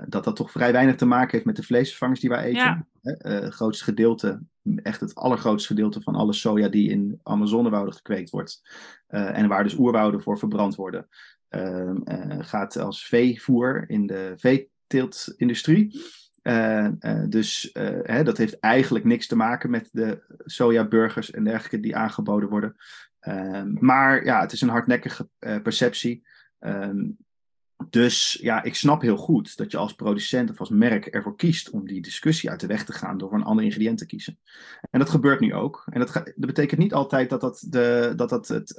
dat dat toch vrij weinig te maken heeft met de vleesvervangers die wij eten. Ja. Het grootste gedeelte, echt het allergrootste gedeelte van alle soja die in Amazonewouden gekweekt wordt. en waar dus oerwouden voor verbrand worden, gaat als veevoer in de veeteeltindustrie. Uh, uh, dus hè, dat heeft eigenlijk niks te maken met de sojaburgers en dergelijke die aangeboden worden. Um, maar ja, het is een hardnekkige perceptie. Um, dus ja, ik snap heel goed dat je als producent of als merk ervoor kiest om die discussie uit de weg te gaan door een ander ingrediënt te kiezen. En dat gebeurt nu ook. En dat, dat betekent niet altijd dat dat, de, dat, dat het,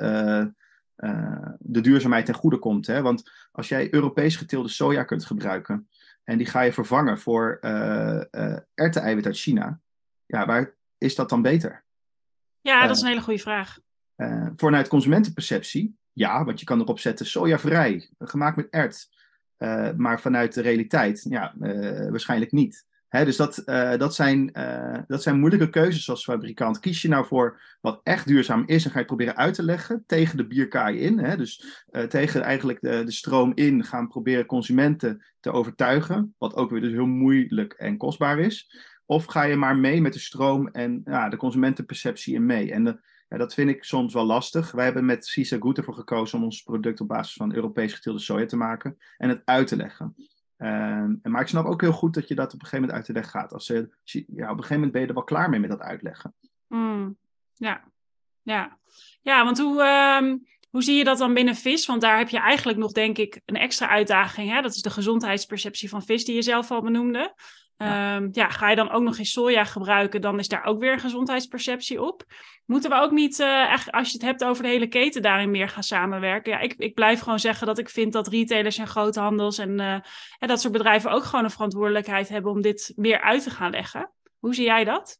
de duurzaamheid ten goede komt. Hè? Want als jij Europees geteelde soja kunt gebruiken, en die ga je vervangen voor uh, uh, uit China. Ja, waar is dat dan beter? Ja, dat is een hele goede vraag. Vanuit consumentenperceptie, ja, want je kan erop zetten sojavrij, gemaakt met ert. maar vanuit de realiteit, ja, waarschijnlijk niet. Dus dat, uh, dat, zijn, uh, dat zijn moeilijke keuzes als fabrikant. Kies je nou voor wat echt duurzaam is en ga je proberen uit te leggen tegen de bierkaai in. Dus uh, tegen eigenlijk de, de stroom in gaan proberen consumenten te overtuigen. Wat ook weer dus heel moeilijk en kostbaar is. Of ga je maar mee met de stroom en ja, de consumentenperceptie in mee. En ja, dat vind ik soms wel lastig. Wij hebben met Goed ervoor gekozen om ons product op basis van Europees geteelde soja te maken en het uit te leggen. Um, maar ik snap ook heel goed dat je dat op een gegeven moment uit de weg gaat. Als, je, ja, op een gegeven moment ben je er wel klaar mee met dat uitleggen. Mm, ja. ja, ja, want hoe, um, hoe zie je dat dan binnen vis? Want daar heb je eigenlijk nog, denk ik, een extra uitdaging. Hè? Dat is de gezondheidsperceptie van vis, die je zelf al benoemde. Ja. Um, ja, ga je dan ook nog eens soja gebruiken, dan is daar ook weer een gezondheidsperceptie op. Moeten we ook niet, uh, echt, als je het hebt over de hele keten, daarin meer gaan samenwerken? Ja, ik, ik blijf gewoon zeggen dat ik vind dat retailers en groothandels en, uh, en dat soort bedrijven ook gewoon een verantwoordelijkheid hebben om dit meer uit te gaan leggen. Hoe zie jij dat?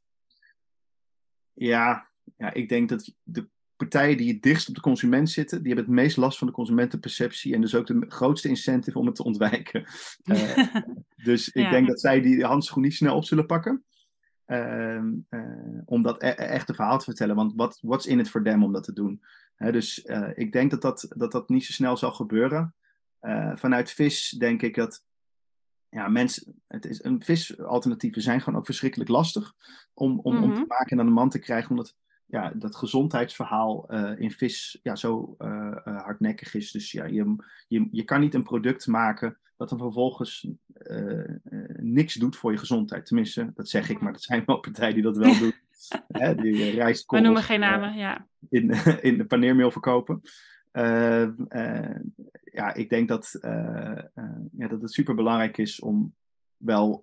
Ja, ja ik denk dat de partijen die het dichtst op de consument zitten, die hebben het meest last van de consumentenperceptie en dus ook de grootste incentive om het te ontwijken. Uh, [LAUGHS] dus ik ja. denk dat zij die handschoen niet snel op zullen pakken. Uh, uh, om dat e echt een verhaal te vertellen. Want wat what's in it for them om dat te doen? He, dus ik denk dat dat, dat dat niet zo snel zal gebeuren. vanuit vis denk ik dat ja, mensen, het is, een visalternatieven zijn gewoon ook verschrikkelijk lastig om, om, mm -hmm. om te maken en aan de man te krijgen. Omdat ja, dat gezondheidsverhaal uh, in vis ja, zo uh, uh, hardnekkig is. Dus ja, je, je, je kan niet een product maken dat dan vervolgens niks doet voor je gezondheid. Tenminste, dat zeg ik, maar dat zijn wel partijen die dat wel doen. [LAUGHS] Hè, die rijst We noemen geen namen, ja. In, [LAUGHS] in de paneermeel verkopen. ja, ik denk dat, ja, dat het super belangrijk is om wel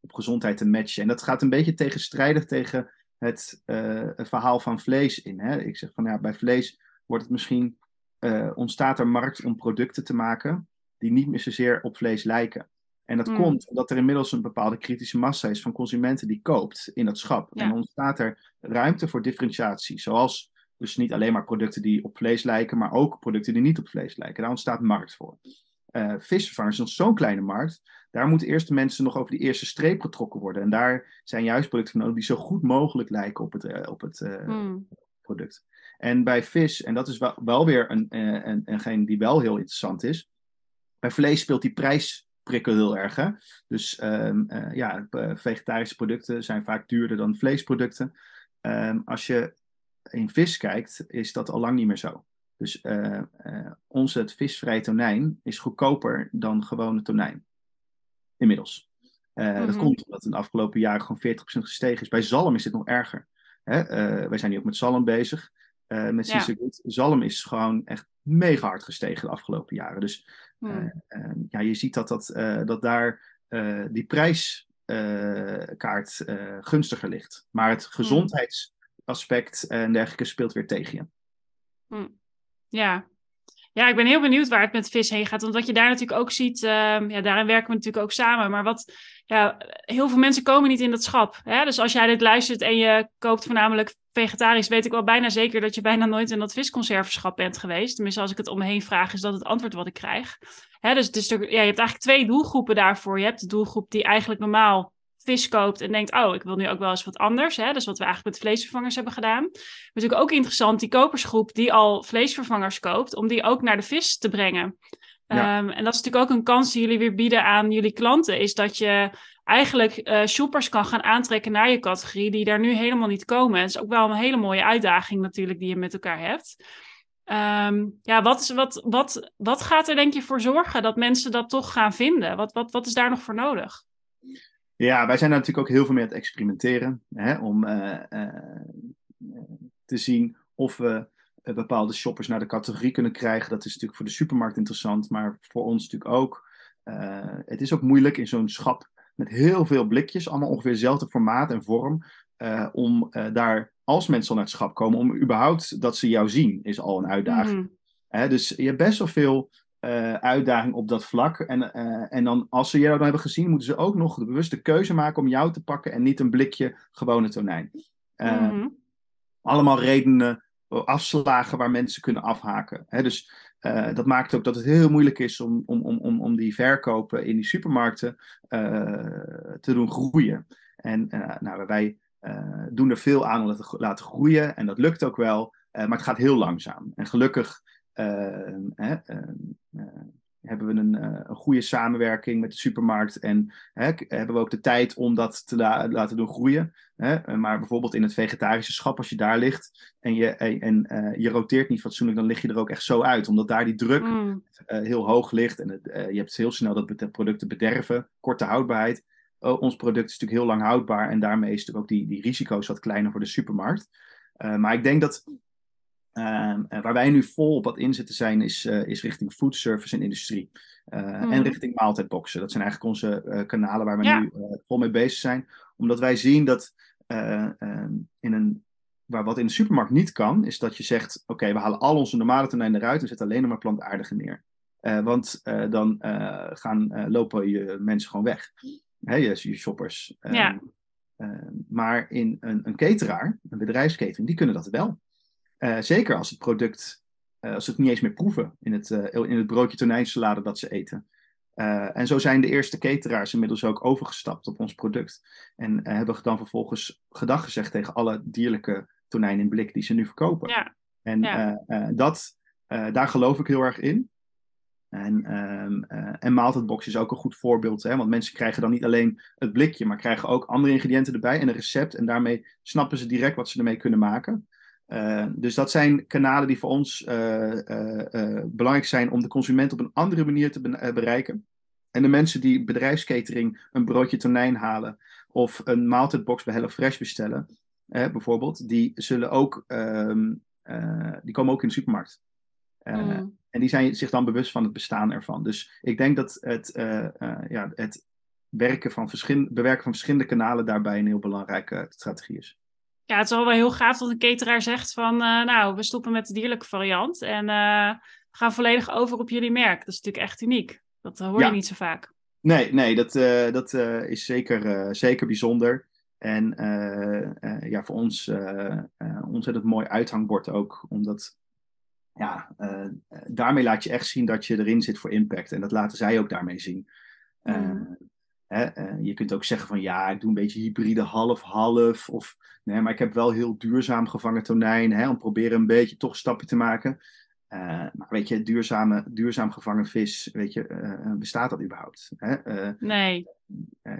op gezondheid te matchen. En dat gaat een beetje tegenstrijdig tegen het, uh, het, verhaal van vlees in. Hè? Ik zeg van ja, bij vlees wordt het misschien, uh, ontstaat er markt om producten te maken die niet meer zozeer op vlees lijken. En dat mm. komt omdat er inmiddels een bepaalde kritische massa is van consumenten die koopt in dat schap. Ja. En ontstaat er ruimte voor differentiatie. Zoals dus niet alleen maar producten die op vlees lijken, maar ook producten die niet op vlees lijken. Daar ontstaat markt voor. Uh, visvervangers is zo'n kleine markt daar moeten eerst de mensen nog over die eerste streep getrokken worden. En daar zijn juist producten voor nodig die zo goed mogelijk lijken op het, uh, op het uh, mm. product. En bij vis, en dat is wel, wel weer een, uh, een, een, die wel heel interessant is. Bij vlees speelt die prijsprikkel heel erg. Hè? Dus um, ja, vegetarische producten zijn vaak duurder dan vleesproducten. Um, als je in vis kijkt, is dat al lang niet meer zo. Dus onze het visvrij tonijn is goedkoper dan gewone tonijn inmiddels. Uh, mm-hmm. Dat komt omdat in de afgelopen jaren gewoon 40% gestegen is. Bij zalm is dit nog erger. Hè? Uh, wij zijn nu ook met zalm bezig. Uh, met ja. Zalm is gewoon echt mega hard gestegen de afgelopen jaren. Dus mm. ja, je ziet dat, dat, dat daar die prijskaart gunstiger ligt. Maar het gezondheidsaspect en dergelijke speelt weer tegen je. Ja. Ja, ik ben heel benieuwd waar het met vis heen gaat. Want wat je daar natuurlijk ook ziet, uh, ja, daarin werken we natuurlijk ook samen. Maar wat, ja, heel veel mensen komen niet in dat schap. Hè? Dus als jij dit luistert en je koopt voornamelijk vegetarisch, weet ik wel bijna zeker dat je bijna nooit in dat visconservenschap bent geweest. Tenminste, als ik het om me heen vraag, is dat het antwoord wat ik krijg. Hè? Dus het is ja, je hebt eigenlijk twee doelgroepen daarvoor. Je hebt de doelgroep die eigenlijk normaal vis koopt en denkt, oh, ik wil nu ook wel eens wat anders. Hè? Dus wat we eigenlijk met vleesvervangers hebben gedaan. Maar natuurlijk ook interessant, die kopersgroep die al vleesvervangers koopt, om die ook naar de vis te brengen. Ehm, en dat is natuurlijk ook een kans die jullie weer bieden aan jullie klanten, is dat je eigenlijk uh, shoppers kan gaan aantrekken naar je categorie, die daar nu helemaal niet komen. Het is ook wel een hele mooie uitdaging natuurlijk die je met elkaar hebt. Um, ja, wat, is, wat, wat, wat gaat er denk je voor zorgen dat mensen dat toch gaan vinden? Wat, wat, wat is daar nog voor nodig? Ja, wij zijn natuurlijk ook heel veel mee aan het experimenteren. Hè, om uh, uh, te zien of we bepaalde shoppers naar de categorie kunnen krijgen. Dat is natuurlijk voor de supermarkt interessant, maar voor ons natuurlijk ook. het is ook moeilijk in zo'n schap met heel veel blikjes, allemaal ongeveer dezelfde formaat en vorm, om daar, als mensen al naar het schap komen, om überhaupt dat ze jou zien, is al een uitdaging. Mm. dus je hebt best wel veel uh, uitdaging op dat vlak. En, uh, en dan, als ze jou dan hebben gezien, moeten ze ook nog de bewuste keuze maken om jou te pakken en niet een blikje gewone tonijn. Uh, mm -hmm. Allemaal redenen, afslagen waar mensen kunnen afhaken. Hè? Dus dat maakt ook dat het heel moeilijk is om, om, om, om die verkopen in die supermarkten te doen groeien. En nou, wij doen er veel aan om dat te laten groeien en dat lukt ook wel. maar het gaat heel langzaam. En gelukkig eh, hebben we een, eh, een, goede samenwerking met de supermarkt en hè, hebben we ook de tijd om dat te laten doen groeien. Hè? Eh, maar bijvoorbeeld in het vegetarische schap, als je daar ligt en je, en, uh, je roteert niet fatsoenlijk, dan lig je er ook echt zo uit. Omdat daar die druk mm. heel hoog ligt en het, je hebt heel snel dat producten bederven, korte houdbaarheid. ons product is natuurlijk heel lang houdbaar en daarmee is natuurlijk ook die, die risico's wat kleiner voor de supermarkt. maar ik denk dat Ehm, waar wij nu vol op wat inzetten zijn, is, uh, is richting food service en industrie. Uh, En mhm. richting maaltijdboxen. Dat zijn eigenlijk onze uh, kanalen waar we nu vol mee bezig zijn. Omdat wij zien dat ehm, in een, waar wat in de supermarkt niet kan, is dat je zegt: Oké, we halen al onze normale tonijn eruit en zetten alleen nog maar plantaardige neer. want dan gaan, lopen je mensen gewoon weg. Hè, je, je shoppers. Ja. Ehm, maar in een, een cateraar, een bedrijfsketering, die kunnen dat wel. Uh, zeker als het product, uh, als ze het niet eens meer proeven in het, uh, in het broodje tonijnsalade dat ze eten. en zo zijn de eerste cateraars inmiddels ook overgestapt op ons product. En hebben dan vervolgens gedag gezegd tegen alle dierlijke tonijn in blik die ze nu verkopen. Ja. En ja. dat, daar geloof ik heel erg in. En, um, uh, en maaltijdbox is ook een goed voorbeeld, hè? want mensen krijgen dan niet alleen het blikje, maar krijgen ook andere ingrediënten erbij en een recept. En daarmee snappen ze direct wat ze ermee kunnen maken. Uh, dus dat zijn kanalen die voor ons uh, uh, belangrijk zijn om de consument op een andere manier te be bereiken. En de mensen die bedrijfskatering een broodje tonijn halen of een maaltijdbox bij HelloFresh bestellen, bijvoorbeeld, die zullen ook, ehm, die komen ook in de supermarkt. Mm. En die zijn zich dan bewust van het bestaan ervan. Dus ik denk dat het, ja, het werken van bewerken van verschillende kanalen daarbij een heel belangrijke strategie is ja, het is wel heel gaaf dat een cateraar zegt van, uh, nou, we stoppen met de dierlijke variant en uh, gaan volledig over op jullie merk. Dat is natuurlijk echt uniek. Dat hoor je niet zo vaak. Nee, nee, dat, uh, dat is zeker, zeker bijzonder. En ja, voor ons ontzettend mooi uithangbord ook, omdat ja, daarmee laat je echt zien dat je erin zit voor impact. En dat laten zij ook daarmee zien. Mm. Hè, uh, je kunt ook zeggen van ja, ik doe een beetje hybride half-half. Of nee, maar ik heb wel heel duurzaam gevangen tonijn. Hè, om proberen een beetje toch stappen te maken. Uh, maar weet je, duurzame, duurzaam gevangen vis, weet je, uh, bestaat dat überhaupt? Hè? nee.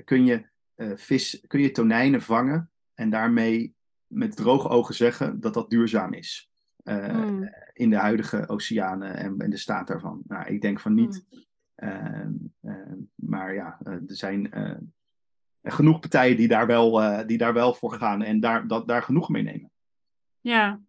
kun, je, vis, kun je tonijnen vangen en daarmee met droge ogen zeggen dat dat duurzaam is? Mm. In de huidige oceanen en, en de staat daarvan. Nou, ik denk van niet. Mm. Ehm, ehm, maar ja, eh, er zijn eh, genoeg partijen die daar wel, eh, die daar wel voor gaan en daar, dat, daar genoeg mee nemen. Ja,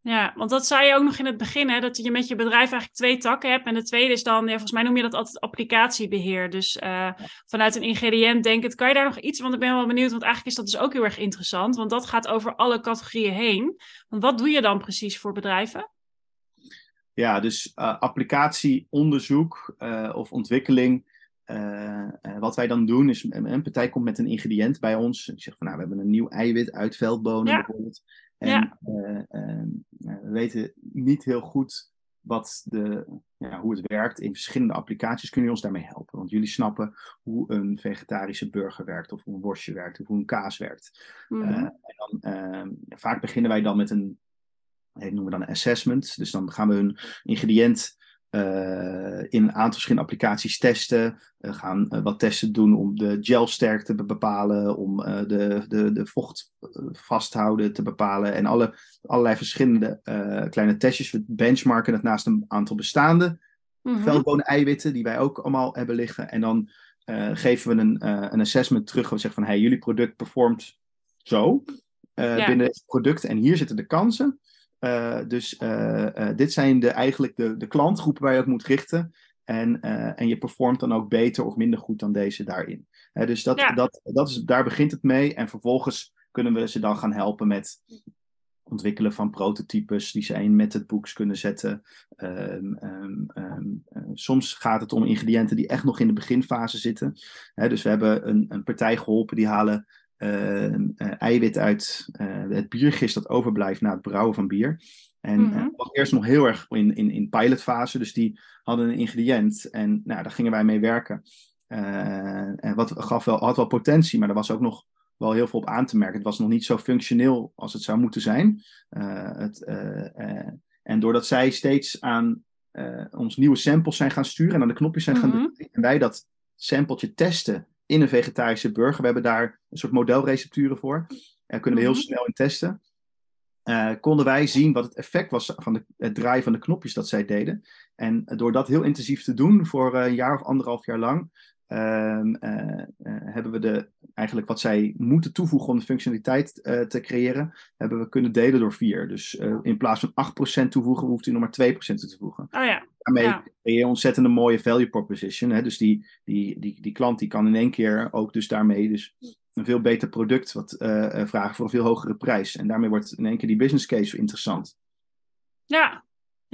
ja, want dat zei je ook nog in het begin, hè, dat je met je bedrijf eigenlijk twee takken hebt. En de tweede is dan, ja, volgens mij noem je dat altijd applicatiebeheer. Dus uh, vanuit een ingrediënt denkend, kan je daar nog iets, want ik ben wel benieuwd, want eigenlijk is dat dus ook heel erg interessant. Want dat gaat over alle categorieën heen. Want wat doe je dan precies voor bedrijven? Ja, dus uh, applicatieonderzoek of ontwikkeling. wat wij dan doen is, een partij komt met een ingrediënt bij ons. Ik zeg van, nou, we hebben een nieuw eiwit uit veldbonen bijvoorbeeld. En ja. Ehm, we weten niet heel goed wat de, ja, hoe het werkt in verschillende applicaties, kunnen jullie ons daarmee helpen? Want jullie snappen hoe een vegetarische burger werkt, of hoe een worstje werkt, of hoe een kaas werkt. Mm en dan, vaak beginnen wij dan met een, dat noemen we dan een assessment. Dus dan gaan we een ingrediënt uh, in een aantal verschillende applicaties testen. We gaan uh, wat testen doen om de gelsterkte te bepalen, om uh, de, de, de vocht vasthouden te bepalen en alle, allerlei verschillende kleine testjes. We benchmarken het naast een aantal bestaande mm -hmm. eiwitten die wij ook allemaal hebben liggen. En dan geven we een, een assessment terug. We zeggen van hey, jullie product performt zo ja. binnen het product en hier zitten de kansen. Uh, dus uh, dit zijn de, eigenlijk de, de klantgroepen waar je op moet richten. En, en je performt dan ook beter of minder goed dan deze daarin. dus dat, dat, dat is, daar begint het mee. En vervolgens kunnen we ze dan gaan helpen met ontwikkelen van prototypes die ze in met het boeks kunnen zetten. Um, um, um, soms gaat het om ingrediënten die echt nog in de beginfase zitten. dus we hebben een, een partij geholpen die halen eiwit uit uh, het biergist dat overblijft na het brouwen van bier. En mm -hmm. was eerst nog heel erg in, in, in pilotfase, dus die hadden een ingrediënt en nou, daar gingen wij mee werken. en wat gaf wel, had wel potentie, maar er was ook nog wel heel veel op aan te merken. Het was nog niet zo functioneel als het zou moeten zijn. het, en doordat zij steeds aan ons nieuwe samples zijn gaan sturen en aan de knopjes zijn gaan mhm. drukken, en wij dat sampletje testen in een vegetarische burger. We hebben daar een soort modelrecepturen voor. Daar kunnen we heel mhm. snel in testen. Uh, konden wij zien wat het effect was van de, het draaien van de knopjes dat zij deden. En door dat heel intensief te doen voor een jaar of anderhalf jaar lang, uh, uh, hebben we de, eigenlijk wat zij moeten toevoegen om de functionaliteit te creëren, hebben we kunnen delen door vier. Dus in plaats van 8% toevoegen, hoeft u nog maar 2% toe te voegen. Oh ja. Daarmee ben je een ontzettende mooie value proposition. Hè? Dus die, die, die, die klant die kan in één keer ook dus daarmee dus een veel beter product wat, vragen voor een veel hogere prijs. En daarmee wordt in één keer die business case interessant. Ja,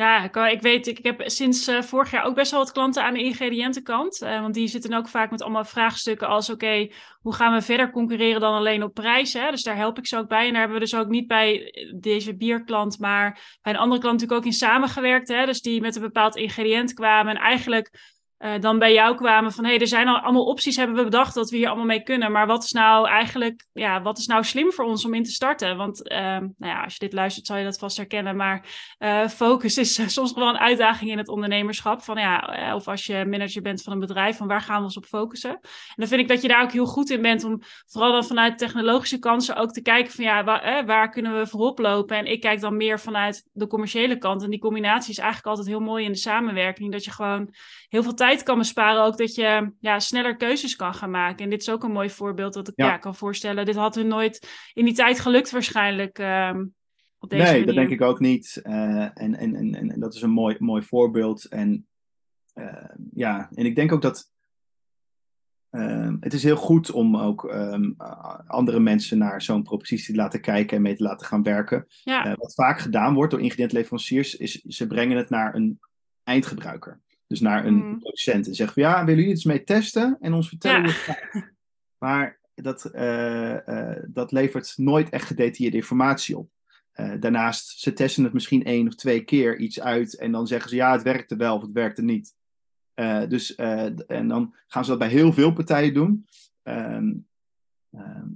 ja, ik, ik weet, ik, heb sinds uh, vorig jaar ook best wel wat klanten aan de ingrediëntenkant. Uh, want die zitten ook vaak met allemaal vraagstukken als: oké, hoe gaan we verder concurreren dan alleen op prijs? Hè? Dus daar help ik ze ook bij. En daar hebben we dus ook niet bij deze bierklant, maar bij een andere klant natuurlijk ook in samengewerkt. Hè? Dus die met een bepaald ingrediënt kwamen en eigenlijk uh, dan bij jou kwamen van hey, er zijn al allemaal opties, hebben we bedacht dat we hier allemaal mee kunnen. Maar wat is nou eigenlijk, ja, wat is nou slim voor ons om in te starten? Want uh, nou ja, als je dit luistert, zal je dat vast herkennen. Maar uh, focus is [LAUGHS] soms wel een uitdaging in het ondernemerschap. Van ja, eh, of als je manager bent van een bedrijf, van waar gaan we ons op focussen? En dan vind ik dat je daar ook heel goed in bent om vooral dan vanuit technologische kansen ook te kijken van ja, waar, waar kunnen we voorop lopen? En ik kijk dan meer vanuit de commerciële kant. En die combinatie is eigenlijk altijd heel mooi in de samenwerking. Dat je gewoon heel veel tijd kan besparen ook dat je ja, sneller keuzes kan gaan maken. En dit is ook een mooi voorbeeld dat ik ja. kan voorstellen. Dit had hun nooit in die tijd gelukt waarschijnlijk. Op deze nee, manier. dat denk ik ook niet. Uh, en, en, en, en dat is een mooi, mooi voorbeeld. En uh, ja, en ik denk ook dat uh, het is heel goed om ook um, andere mensen naar zo'n propositie te laten kijken en mee te laten gaan werken. Ja. Uh, wat vaak gedaan wordt door ingrediëntleveranciers, is ze brengen het naar een eindgebruiker. Dus naar een mm. producent en zeggen van ja, willen jullie iets mee testen en ons vertellen hoe het gaat. [LAUGHS] Maar dat, uh, uh, dat levert nooit echt gedetailleerde informatie op. Uh, daarnaast, ze testen het misschien één of twee keer iets uit en dan zeggen ze ja, het werkte wel of het werkte niet. dus, en dan gaan ze dat bij heel veel partijen doen. Um,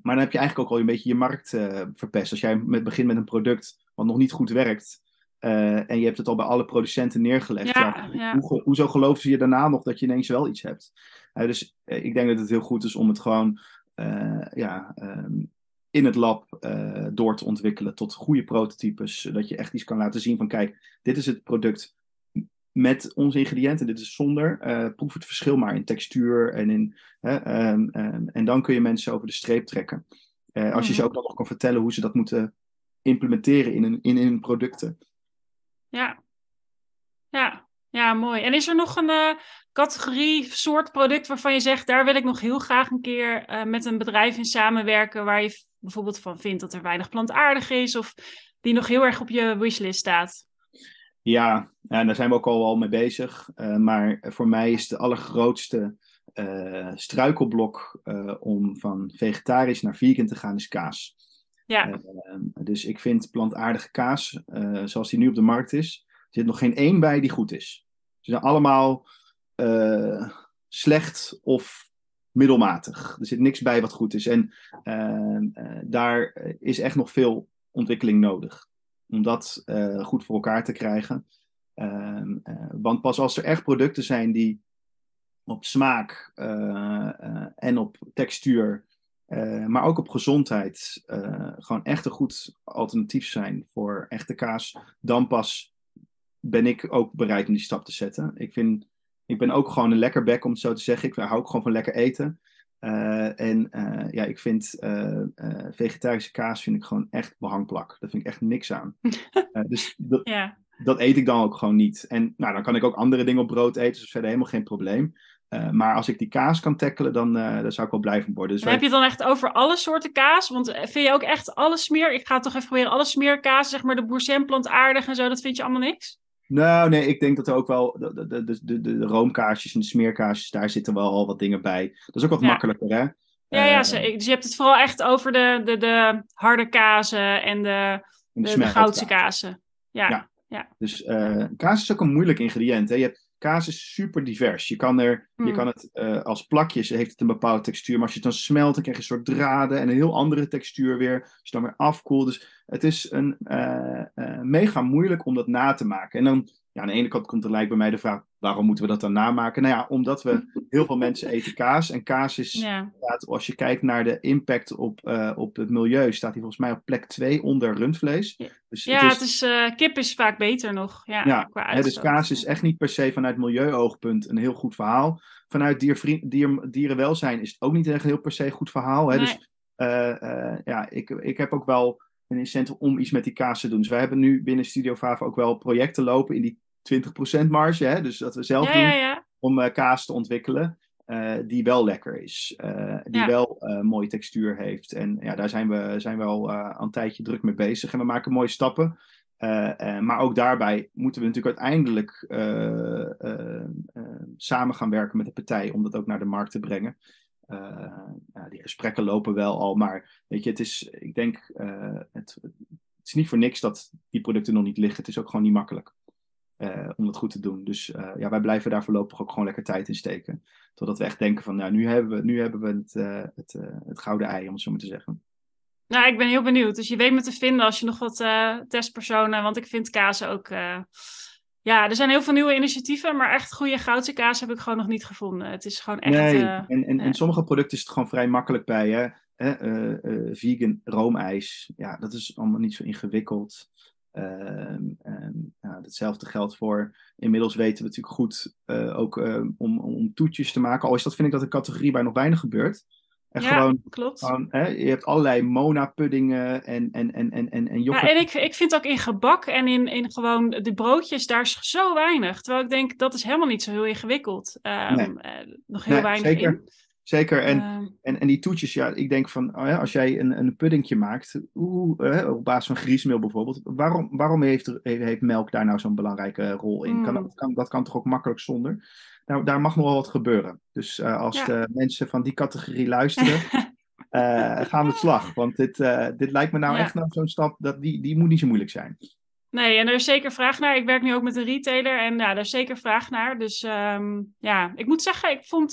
maar dan heb je eigenlijk ook al een beetje je markt verpest. Als jij met, begint met een product wat nog niet goed werkt, uh, en je hebt het al bij alle producenten neergelegd. Ja, ja. Hoe, hoezo geloven ze je daarna nog dat je ineens wel iets hebt? Uh, dus uh, ik denk dat het heel goed is om het gewoon ja, um, in het lab door te ontwikkelen tot goede prototypes. Zodat je echt iets kan laten zien van kijk, dit is het product met onze ingrediënten, dit is zonder. proef het verschil maar in textuur en in. Um, um, en dan kun je mensen over de streep trekken. als je ze mhm. ook nog kan vertellen hoe ze dat moeten implementeren in hun, in hun producten. Ja. Ja. Ja, mooi. En is er nog een uh, categorie, soort product waarvan je zegt, daar wil ik nog heel graag een keer uh, met een bedrijf in samenwerken, waar je bijvoorbeeld van vindt dat er weinig plantaardig is, of die nog heel erg op je wishlist staat? Ja, en daar zijn we ook al wel mee bezig. Uh, maar voor mij is de allergrootste struikelblok om van vegetarisch naar vegan te gaan, is kaas. Ja. dus ik vind plantaardige kaas, zoals die nu op de markt is, er zit nog geen één bij die goed is. Ze zijn allemaal slecht of middelmatig. Er zit niks bij wat goed is. En daar is echt nog veel ontwikkeling nodig om dat goed voor elkaar te krijgen. Uh, want pas als er echt producten zijn die op smaak eh, en op textuur, maar ook op gezondheid, gewoon echt een goed alternatief zijn voor echte kaas, dan pas ben ik ook bereid om die stap te zetten. Ik, vind, ik ben ook gewoon een lekker bek, om het zo te zeggen. Ik hou ook gewoon van lekker eten. Uh, en ja, ik vind vegetarische kaas vind ik gewoon echt behangplak. Daar vind ik echt niks aan. [LAUGHS] dus dat, ja. dat eet ik dan ook gewoon niet. En nou, dan kan ik ook andere dingen op brood eten, dus verder helemaal geen probleem. Maar als ik die kaas kan tackelen, dan, dan zou ik wel blij van worden. Dus wij... Heb je het dan echt over alle soorten kaas? Want vind je ook echt alle smeer? Ik ga toch even proberen alle smeerkaas, zeg maar de boursin plantaardig en zo, dat vind je allemaal niks? Nou, nee, ik denk dat er ook wel de, de, de, de, de roomkaasjes en de smeerkaasjes, daar zitten wel al wat dingen bij. Dat is ook wat makkelijker, hè? Ja, ja, dus je hebt het vooral echt over de, de, de harde kazen en de, de, de, de goudse kazen. Ja, ja. ja. Dus uh, kaas is ook een moeilijk ingrediënt. Hè? Je hebt, kaas is super divers. Je kan, er, je hmm. kan het uh, als plakjes, heeft het een bepaalde textuur. Maar als je het dan smelt, dan krijg je een soort draden en een heel andere textuur weer. Als je dan weer afkoelt. Dus het is een, uh, uh, mega moeilijk om dat na te maken. En dan, ja, aan de ene kant komt er lijkt bij mij de vraag, waarom moeten we dat dan namaken? Nou ja, omdat we, [LAUGHS] heel veel mensen eten kaas. En kaas is, ja. als je kijkt naar de impact op, uh, op het milieu, staat hij volgens mij op plek 2 onder rundvlees. Ja, dus ja het is, het is kip is vaak beter nog. Ja, ja qua hè, dus kaas is echt niet per se vanuit milieuoogpunt een heel goed verhaal. Vanuit dier, dier, dierenwelzijn is het ook niet echt een heel per se een goed verhaal. Hè? Nee. Dus ja, ik, ik heb ook wel een incentive om iets met die kaas te doen. Dus wij hebben nu binnen Studio Vava ook wel projecten lopen in die 20% marge. Hè? Dus dat we zelf ja, doen ja, om uh, kaas te ontwikkelen. Uh, die wel lekker is. Uh, die wel mooie textuur heeft. En ja, daar zijn we, zijn we al een tijdje druk mee bezig. En we maken mooie stappen. maar ook daarbij moeten we natuurlijk uiteindelijk samen gaan werken met de partij om dat ook naar de markt te brengen. Uh, ja, die gesprekken lopen wel al, maar weet je, het is, ik denk, uh, het, het, is niet voor niks dat die producten nog niet liggen. Het is ook gewoon niet makkelijk uh, om dat goed te doen. Dus ja, wij blijven daar voorlopig ook gewoon lekker tijd in steken. Totdat we echt denken van, nou, nu hebben we, nu hebben we het, het, het gouden ei, om het zo maar te zeggen. Nou, ik ben heel benieuwd. Dus je weet me te vinden als je nog wat testpersonen, want ik vind kaas ook ja, er zijn heel veel nieuwe initiatieven, maar echt goede goudse kaas heb ik gewoon nog niet gevonden. Het is gewoon echt... Nee, en, en, en sommige producten is het gewoon vrij makkelijk bij, hè. Vegan roomijs, ja, dat is allemaal niet zo ingewikkeld. Ehm, hetzelfde geldt voor, inmiddels weten we natuurlijk goed ook om, om toetjes te maken. Al is dat, vind ik, dat een categorie waar nog weinig gebeurt. En ja, gewoon, klopt. Gewoon, hè, je hebt allerlei Mona-puddingen en, en, en, en, en, en yoghurt. Ja, en ik, ik vind ook in gebak en in, in gewoon de broodjes, daar is zo weinig. Terwijl ik denk, dat is helemaal niet zo heel ingewikkeld. Um, nee. uh, nog heel nee, weinig zeker. in. Zeker, en, uh, en, en die toetjes, ja, ik denk van, oh ja, als jij een, een puddingje maakt, oeh, uh, op basis van griesmeel bijvoorbeeld, waarom, waarom heeft, heeft melk daar nou zo'n belangrijke rol in? Mm. Kan, dat, kan, dat kan toch ook makkelijk zonder? Nou, daar mag nog wel wat gebeuren. Dus uh, als ja. de mensen van die categorie luisteren, [LAUGHS] gaan we het slag. Want dit, dit lijkt me nou ja. echt nou zo'n stap, dat die, die moet niet zo moeilijk zijn. Nee, en er is zeker vraag naar. Ik werk nu ook met een retailer en ja, daar is zeker vraag naar. Dus um, ja, ik moet zeggen, ik vond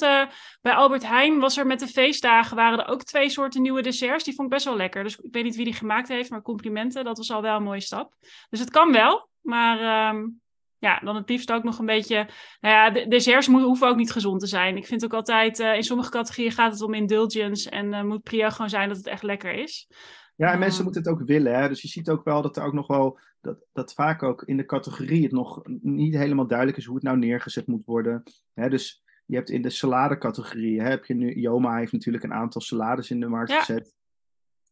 bij Albert Heijn was er met de feestdagen waren er ook twee soorten nieuwe desserts. Die vond ik best wel lekker. Dus ik weet niet wie die gemaakt heeft, maar complimenten. Dat was al wel een mooie stap. Dus het kan wel, maar um, ja, dan het liefst ook nog een beetje. Nou ja, de desserts moeten, hoeven ook niet gezond te zijn. Ik vind ook altijd, uh, in sommige categorieën gaat het om indulgence. En uh, moet priair gewoon zijn dat het echt lekker is. Ja, en mensen moeten het ook willen. Hè? Dus je ziet ook wel dat er ook nog wel. Dat, dat vaak ook in de categorie het nog niet helemaal duidelijk is hoe het nou neergezet moet worden. Hè? Dus je hebt in de salade-categorie. Heb je nu. Joma heeft natuurlijk een aantal salades in de markt ja. gezet.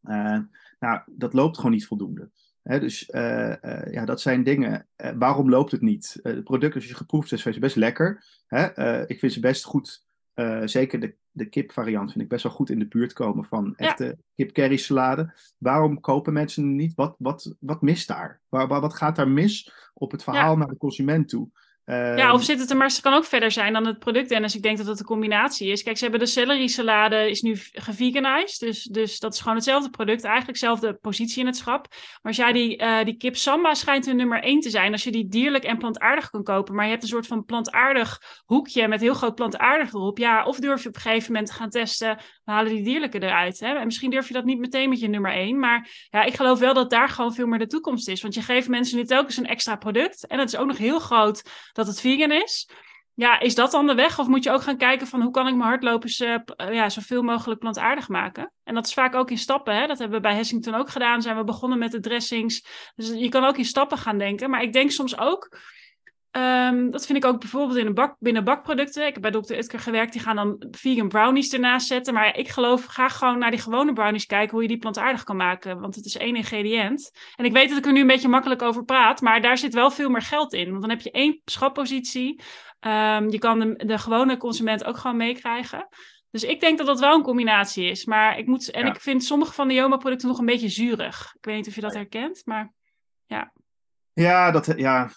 Uh, nou, dat loopt gewoon niet voldoende. He, dus uh, uh, ja, dat zijn dingen. Waarom loopt het niet? het product, als je geproefd hebt, is best lekker. Hè? ik vind ze best goed zeker de, de kipvariant vind ik best wel goed in de buurt komen van echte ja. salade. Waarom kopen mensen niet? Wat, wat, wat mist daar? Waar, wat gaat daar mis op het verhaal naar de consument toe? Ja, of ehm, zit het er, maar het kan ook verder zijn dan het product. Dennis, ik denk dat het een combinatie is. Kijk, ze hebben de celery salade, is nu geveganized. Dus, dus dat is gewoon hetzelfde product, eigenlijk dezelfde positie in het schap. Maar als jij die, uh, die kip samba schijnt hun nummer één te zijn, als je die dierlijk en plantaardig kan kopen, maar je hebt een soort van plantaardig hoekje met heel groot plantaardig erop. Ja, of durf je op een gegeven moment te gaan testen, we halen die dierlijke eruit. Hè? En misschien durf je dat niet meteen met je nummer één. Maar ja, ik geloof wel dat daar gewoon veel meer de toekomst is. Want je geeft mensen nu telkens een extra product. En het is ook nog heel groot dat het vegan is. Ja, is dat dan de weg? Of moet je ook gaan kijken van hoe kan ik mijn hardlopers uh, ja, zoveel mogelijk plantaardig maken? En dat is vaak ook in stappen. Hè? Dat hebben we bij Hessington ook gedaan. Zijn we begonnen met de dressings. Dus je kan ook in stappen gaan denken. Maar ik denk soms ook Um, dat vind ik ook bijvoorbeeld in een bak, binnen bakproducten. Ik heb bij Dr. Utker gewerkt, die gaan dan vegan brownies ernaast zetten. Maar ik geloof graag gewoon naar die gewone brownies kijken hoe je die plantaardig kan maken. Want het is één ingrediënt. En ik weet dat ik er nu een beetje makkelijk over praat, maar daar zit wel veel meer geld in. Want dan heb je één schappositie. Um, je kan de, de gewone consument ook gewoon meekrijgen. Dus ik denk dat dat wel een combinatie is. Maar ik moet, en ik vind sommige van de Joma-producten nog een beetje zuurig. Ik weet niet of je dat herkent, maar ja. Ja, dat, ja,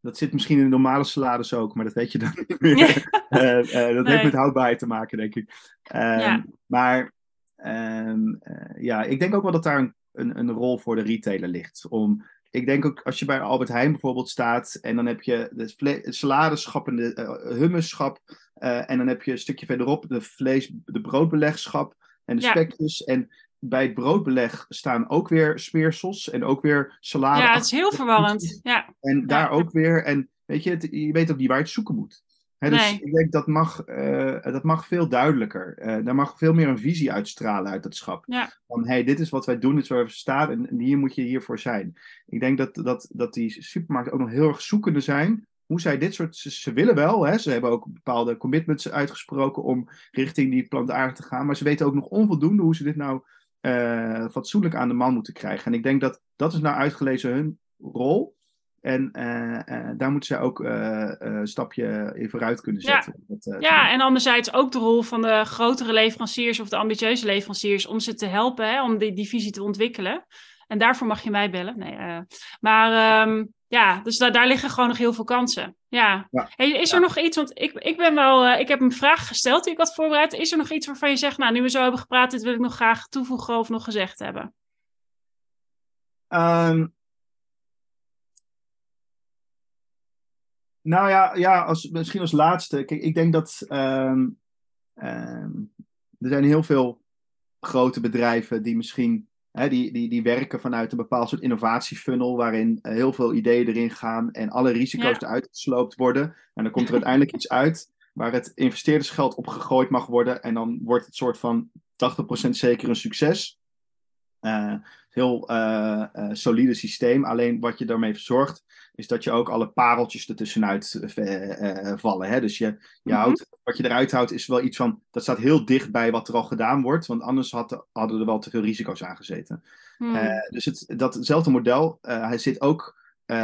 dat zit misschien in de normale salades ook, maar dat weet je dan niet [LAUGHS] meer. uh, dat heeft met houdbaarheid te maken, denk ik. Uh, Maar ehm, eh, ja, ik denk ook wel dat daar een, een, een, rol voor de retailer ligt. Om, ik denk ook als je bij Albert Heijn bijvoorbeeld staat en dan heb je de saladeschap en de hummusschap. en dan heb je een stukje verderop de vlees, de broodbelegschap en de spekjes. En bij het broodbeleg staan ook weer speersels en ook weer salade. Ja, het is heel verwarrend. Ja. En daar ook weer. En weet je, het, je weet ook niet waar je het zoeken moet. dus nee. ik denk dat mag, uh, dat mag veel duidelijker. Uh, daar mag veel meer een visie uitstralen uit het schap. Ja. Van hey, dit is wat wij doen, dit is waar we staan en, hier moet je hiervoor zijn. Ik denk dat, dat, dat die supermarkten ook nog heel erg zoekende zijn hoe zij dit soort. Ze, willen wel, hè, ze hebben ook bepaalde commitments uitgesproken om richting die plantaardig te gaan. Maar ze weten ook nog onvoldoende hoe ze dit nou uh, fatsoenlijk aan de man moeten krijgen. En ik denk dat dat is nou uitgelezen hun rol. En uh, uh, daar moeten zij ook een stapje in vooruit kunnen zetten. Ja. Dat, ja, en anderzijds ook de rol van de grotere leveranciers of de ambitieuze leveranciers om ze te helpen, hè, om die, die visie te ontwikkelen. En daarvoor mag je mij bellen. Nee, maar um, ja, dus daar liggen gewoon nog heel veel kansen. Ja. Hey, is er nog iets, want ik, ik ben wel, uh, ik heb een vraag gesteld die ik had voorbereid. Is er nog iets waarvan je zegt, nou, nu we zo hebben gepraat, dit wil ik nog graag toevoegen of nog gezegd hebben? Um, nou ja, ja als, misschien als laatste. Kijk, ik denk dat um, um, er zijn heel veel grote bedrijven die misschien die, die, die werken vanuit een bepaald soort innovatiefunnel waarin eh, heel veel ideeën erin gaan en alle risico's eruit gesloopt worden. En dan komt er [LAUGHS] uiteindelijk iets uit waar het investeerdersgeld op gegooid mag worden en dan wordt het soort van 80% zeker een succes. Uh, heel uh, uh, solide systeem. Alleen wat je daarmee verzorgt, is dat je ook alle pareltjes ertussenuit vallen. Hè? Dus je, je mhm. houdt, wat je eruit houdt, is wel iets van. Dat staat heel dicht bij wat er al gedaan wordt. Want anders had, hadden er wel te veel risico's aan gezeten. Hmm. dus het, datzelfde model, hij zit ook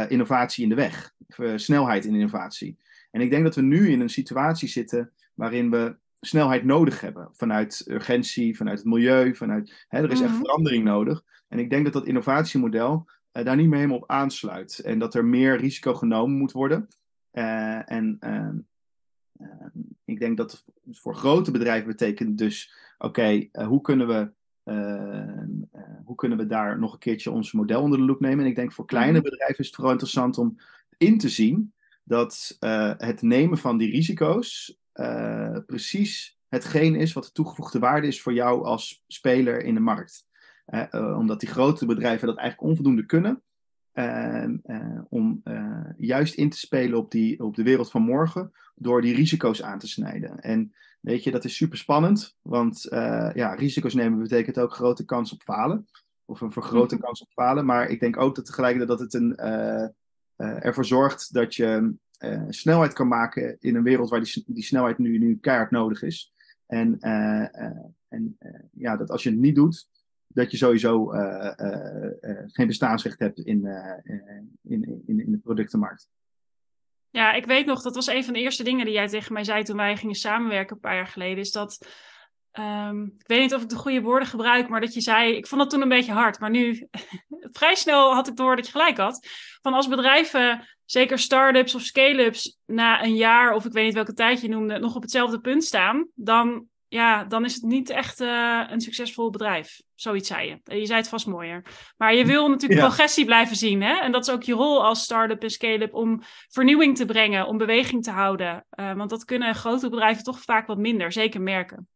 innovatie in de weg. snelheid in innovatie. En ik denk dat we nu in een situatie zitten waarin we snelheid nodig hebben. Vanuit urgentie, vanuit het milieu, vanuit. Hè, er is echt mhm. verandering nodig. En ik denk dat dat innovatiemodel uh, daar niet meer helemaal op aansluit. En dat er meer risico genomen moet worden. Uh, en ehm, ehm, ik denk dat voor grote bedrijven betekent dus: oké, uh, hoe kunnen we. Hoe kunnen we daar nog een keertje ons model onder de loep nemen? En ik denk voor kleine mhm. bedrijven is het vooral interessant om in te zien dat het nemen van die risico's uh, precies hetgeen is wat de toegevoegde waarde is voor jou als speler in de markt. Uh, omdat die grote bedrijven dat eigenlijk onvoldoende kunnen. Uh, om juist in te spelen op, die, op de wereld van morgen door die risico's aan te snijden. En weet je, dat is super spannend, want ja, risico's nemen betekent ook grote kans op falen. Of een vergrote mhm. kans op falen. Maar ik denk ook dat tegelijkertijd dat het een, ervoor zorgt dat je uh, snelheid kan maken in een wereld waar die, die snelheid nu, nu keihard nodig is. En, uh, en ja, dat als je het niet doet, dat je sowieso geen bestaansrecht hebt in, in, in, in de productenmarkt. Ja, ik weet nog, dat was een van de eerste dingen die jij tegen mij zei toen wij gingen samenwerken een paar jaar geleden. Is dat, ehm, ik weet niet of ik de goede woorden gebruik, maar dat je zei, ik vond dat toen een beetje hard. Maar nu, [LAUGHS] vrij snel had ik door dat je gelijk had. Van als bedrijven, zeker start-ups of scale-ups, na een jaar of ik weet niet welke tijd je noemde, nog op hetzelfde punt staan, dan ja, dan is het niet echt uh, een succesvol bedrijf. Zoiets zei je. Je zei het vast mooier. Maar je wil natuurlijk progressie blijven zien. Hè? En dat is ook je rol als start-up en scale-up om vernieuwing te brengen, om beweging te houden. Uh, want dat kunnen grote bedrijven toch vaak wat minder, zeker merken.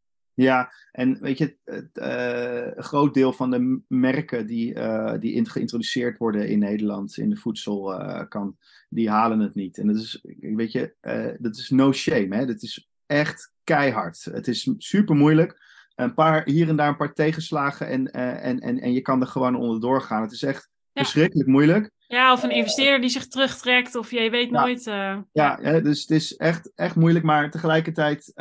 Ja, en weet je, het, uh, een groot deel van de merken die, die geïntroduceerd worden in Nederland in de voedselkant, die halen het niet. En dat is, weet je, dat is no shame. Hè? Dat is echt keihard. Het is super moeilijk. Een paar, hier en daar een paar tegenslagen en, uh, en, en, en je kan er gewoon onderdoor gaan. Het is echt verschrikkelijk moeilijk. Ja, of een investeerder die zich terugtrekt, of je weet nooit. Uh, ja, ja, dus het is echt, echt moeilijk, maar tegelijkertijd,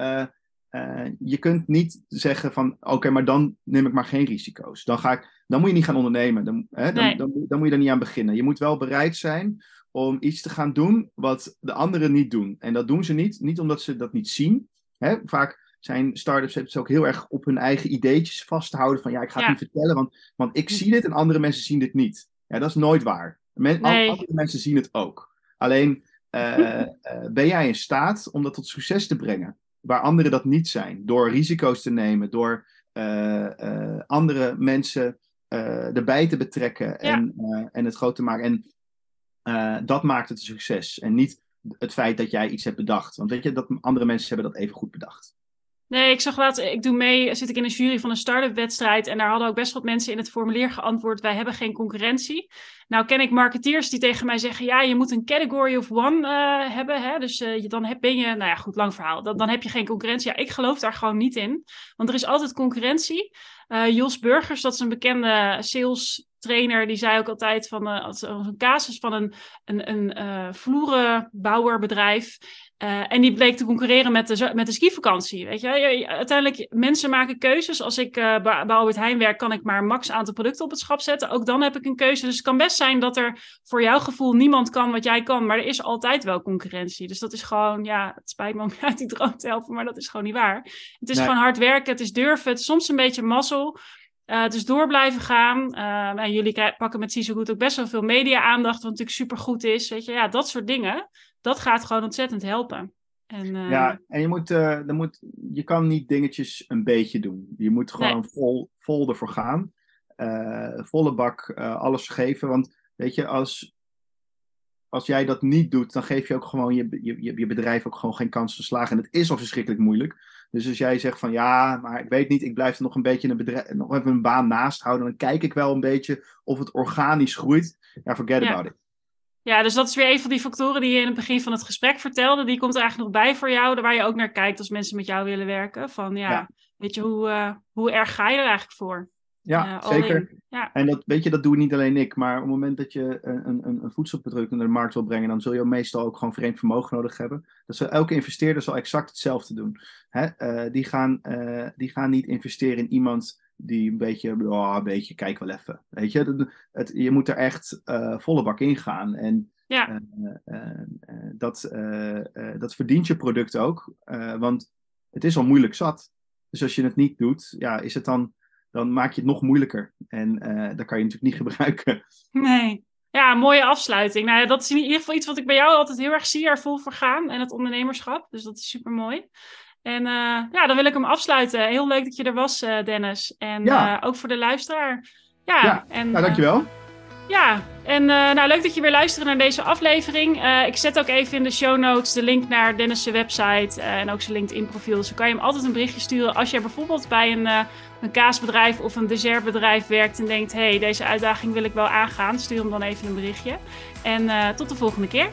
uh, je kunt niet zeggen van, oké, maar dan neem ik maar geen risico's. Dan, ga ik, dan moet je niet gaan ondernemen, dan, hè, dan, dan, dan, moet je er niet aan beginnen. Je moet wel bereid zijn om iets te gaan doen wat de anderen niet doen. En dat doen ze niet, niet omdat ze dat niet zien, Hè? Vaak zijn startups ook heel erg op hun eigen ideetjes vasthouden van ja, ik ga het niet vertellen, want, want ik zie dit en andere mensen zien dit niet. Ja, dat is nooit waar. Men, Andere mensen zien het ook. Alleen uh, uh, [LAUGHS] ben jij in staat om dat tot succes te brengen, waar anderen dat niet zijn, door risico's te nemen, door uh, andere mensen erbij te betrekken ja. en, en het groot te maken. En dat maakt het een succes. En niet het feit dat jij iets hebt bedacht. Want weet je, dat andere mensen hebben dat even goed bedacht. Nee, ik zag laatst, ik doe mee, zit ik in een jury van een start-up wedstrijd. En daar hadden ook best wat mensen in het formulier geantwoord: wij hebben geen concurrentie. Nou ken ik marketeers die tegen mij zeggen: ja, je moet een category of one uh, hebben. Hè? Dus uh, dan heb, ben je, nou ja, goed, lang verhaal. Dan, dan heb je geen concurrentie. Ja, ik geloof daar gewoon niet in. Want er is altijd concurrentie. Uh, Jos Burgers, dat is een bekende sales trainer die zei ook altijd van als een casus van een, een, een vloerenbouwerbedrijf. Uh, en die bleek te concurreren met de, met de skivakantie. Weet je? Uiteindelijk, mensen maken keuzes. Als ik uh, bij Albert Heijn werk, kan ik maar max aantal producten op het schap zetten. Ook dan heb ik een keuze. Dus het kan best zijn dat er voor jouw gevoel niemand kan wat jij kan. Maar er is altijd wel concurrentie. Dus dat is gewoon, ja, het spijt me om je [LAUGHS] uit die droom te helpen, maar dat is gewoon niet waar. Het is nee. gewoon hard werken, het is durven, het is soms een beetje mazzel. Uh, dus door blijven gaan. En jullie pakken met Ciso Goed ook best wel veel media-aandacht, wat natuurlijk supergoed is. Weet je, ja, dat soort dingen. Dat gaat gewoon ontzettend helpen. En, uh... Ja, en je, moet, dan moet, je kan niet dingetjes een beetje doen. Je moet gewoon nee. vol, vol ervoor gaan. volle bak alles geven. Want weet je, als, als jij dat niet doet, dan geef je ook gewoon je, je, je bedrijf ook gewoon geen kans te slagen. En het is al verschrikkelijk moeilijk. Dus als jij zegt van ja, maar ik weet niet, ik blijf er nog een beetje een bedrijf, nog even een baan naast houden, dan kijk ik wel een beetje of het organisch groeit. Ja, forget ja. about it. Ja, dus dat is weer een van die factoren die je in het begin van het gesprek vertelde. Die komt er eigenlijk nog bij voor jou, waar je ook naar kijkt als mensen met jou willen werken. Van ja, ja. weet je, hoe, uh, hoe erg ga je er eigenlijk voor? Ja, uh, zeker. Ja. En dat, weet je, dat doe niet alleen ik. Maar op het moment dat je een, een, een voedselproduct naar de markt wil brengen, dan zul je meestal ook gewoon vreemd vermogen nodig hebben. Dat zal, elke investeerder zal exact hetzelfde doen. Hè? Uh, die, gaan, die gaan niet investeren in iemand die een beetje, oh, een beetje, kijk wel even. Weet je, het, het, je moet er echt volle bak in gaan. En ja. dat, dat verdient je product ook. want het is al moeilijk zat. Dus als je het niet doet, ja, is het dan dan maak je het nog moeilijker. En dat kan je natuurlijk niet [LAUGHS] gebruiken. Nee. Ja, mooie afsluiting. Nou ja, dat is in ieder geval iets wat ik bij jou altijd heel erg zie, er vol voor gaan. En het ondernemerschap. Dus dat is super mooi. En uh, ja, dan wil ik hem afsluiten. Heel leuk dat je er was, uh, Dennis. En ja. ook voor de luisteraar. Ja, ja. En, nou, dankjewel. Ja, en nou, leuk dat je weer luistert naar deze aflevering. Ik zet ook even in de show notes de link naar Dennis' website en ook zijn LinkedIn-profiel. Dus dan kan je hem altijd een berichtje sturen als je bijvoorbeeld bij een, een kaasbedrijf of een dessertbedrijf werkt en denkt: hey, deze uitdaging wil ik wel aangaan. Stuur hem dan even een berichtje. En tot de volgende keer.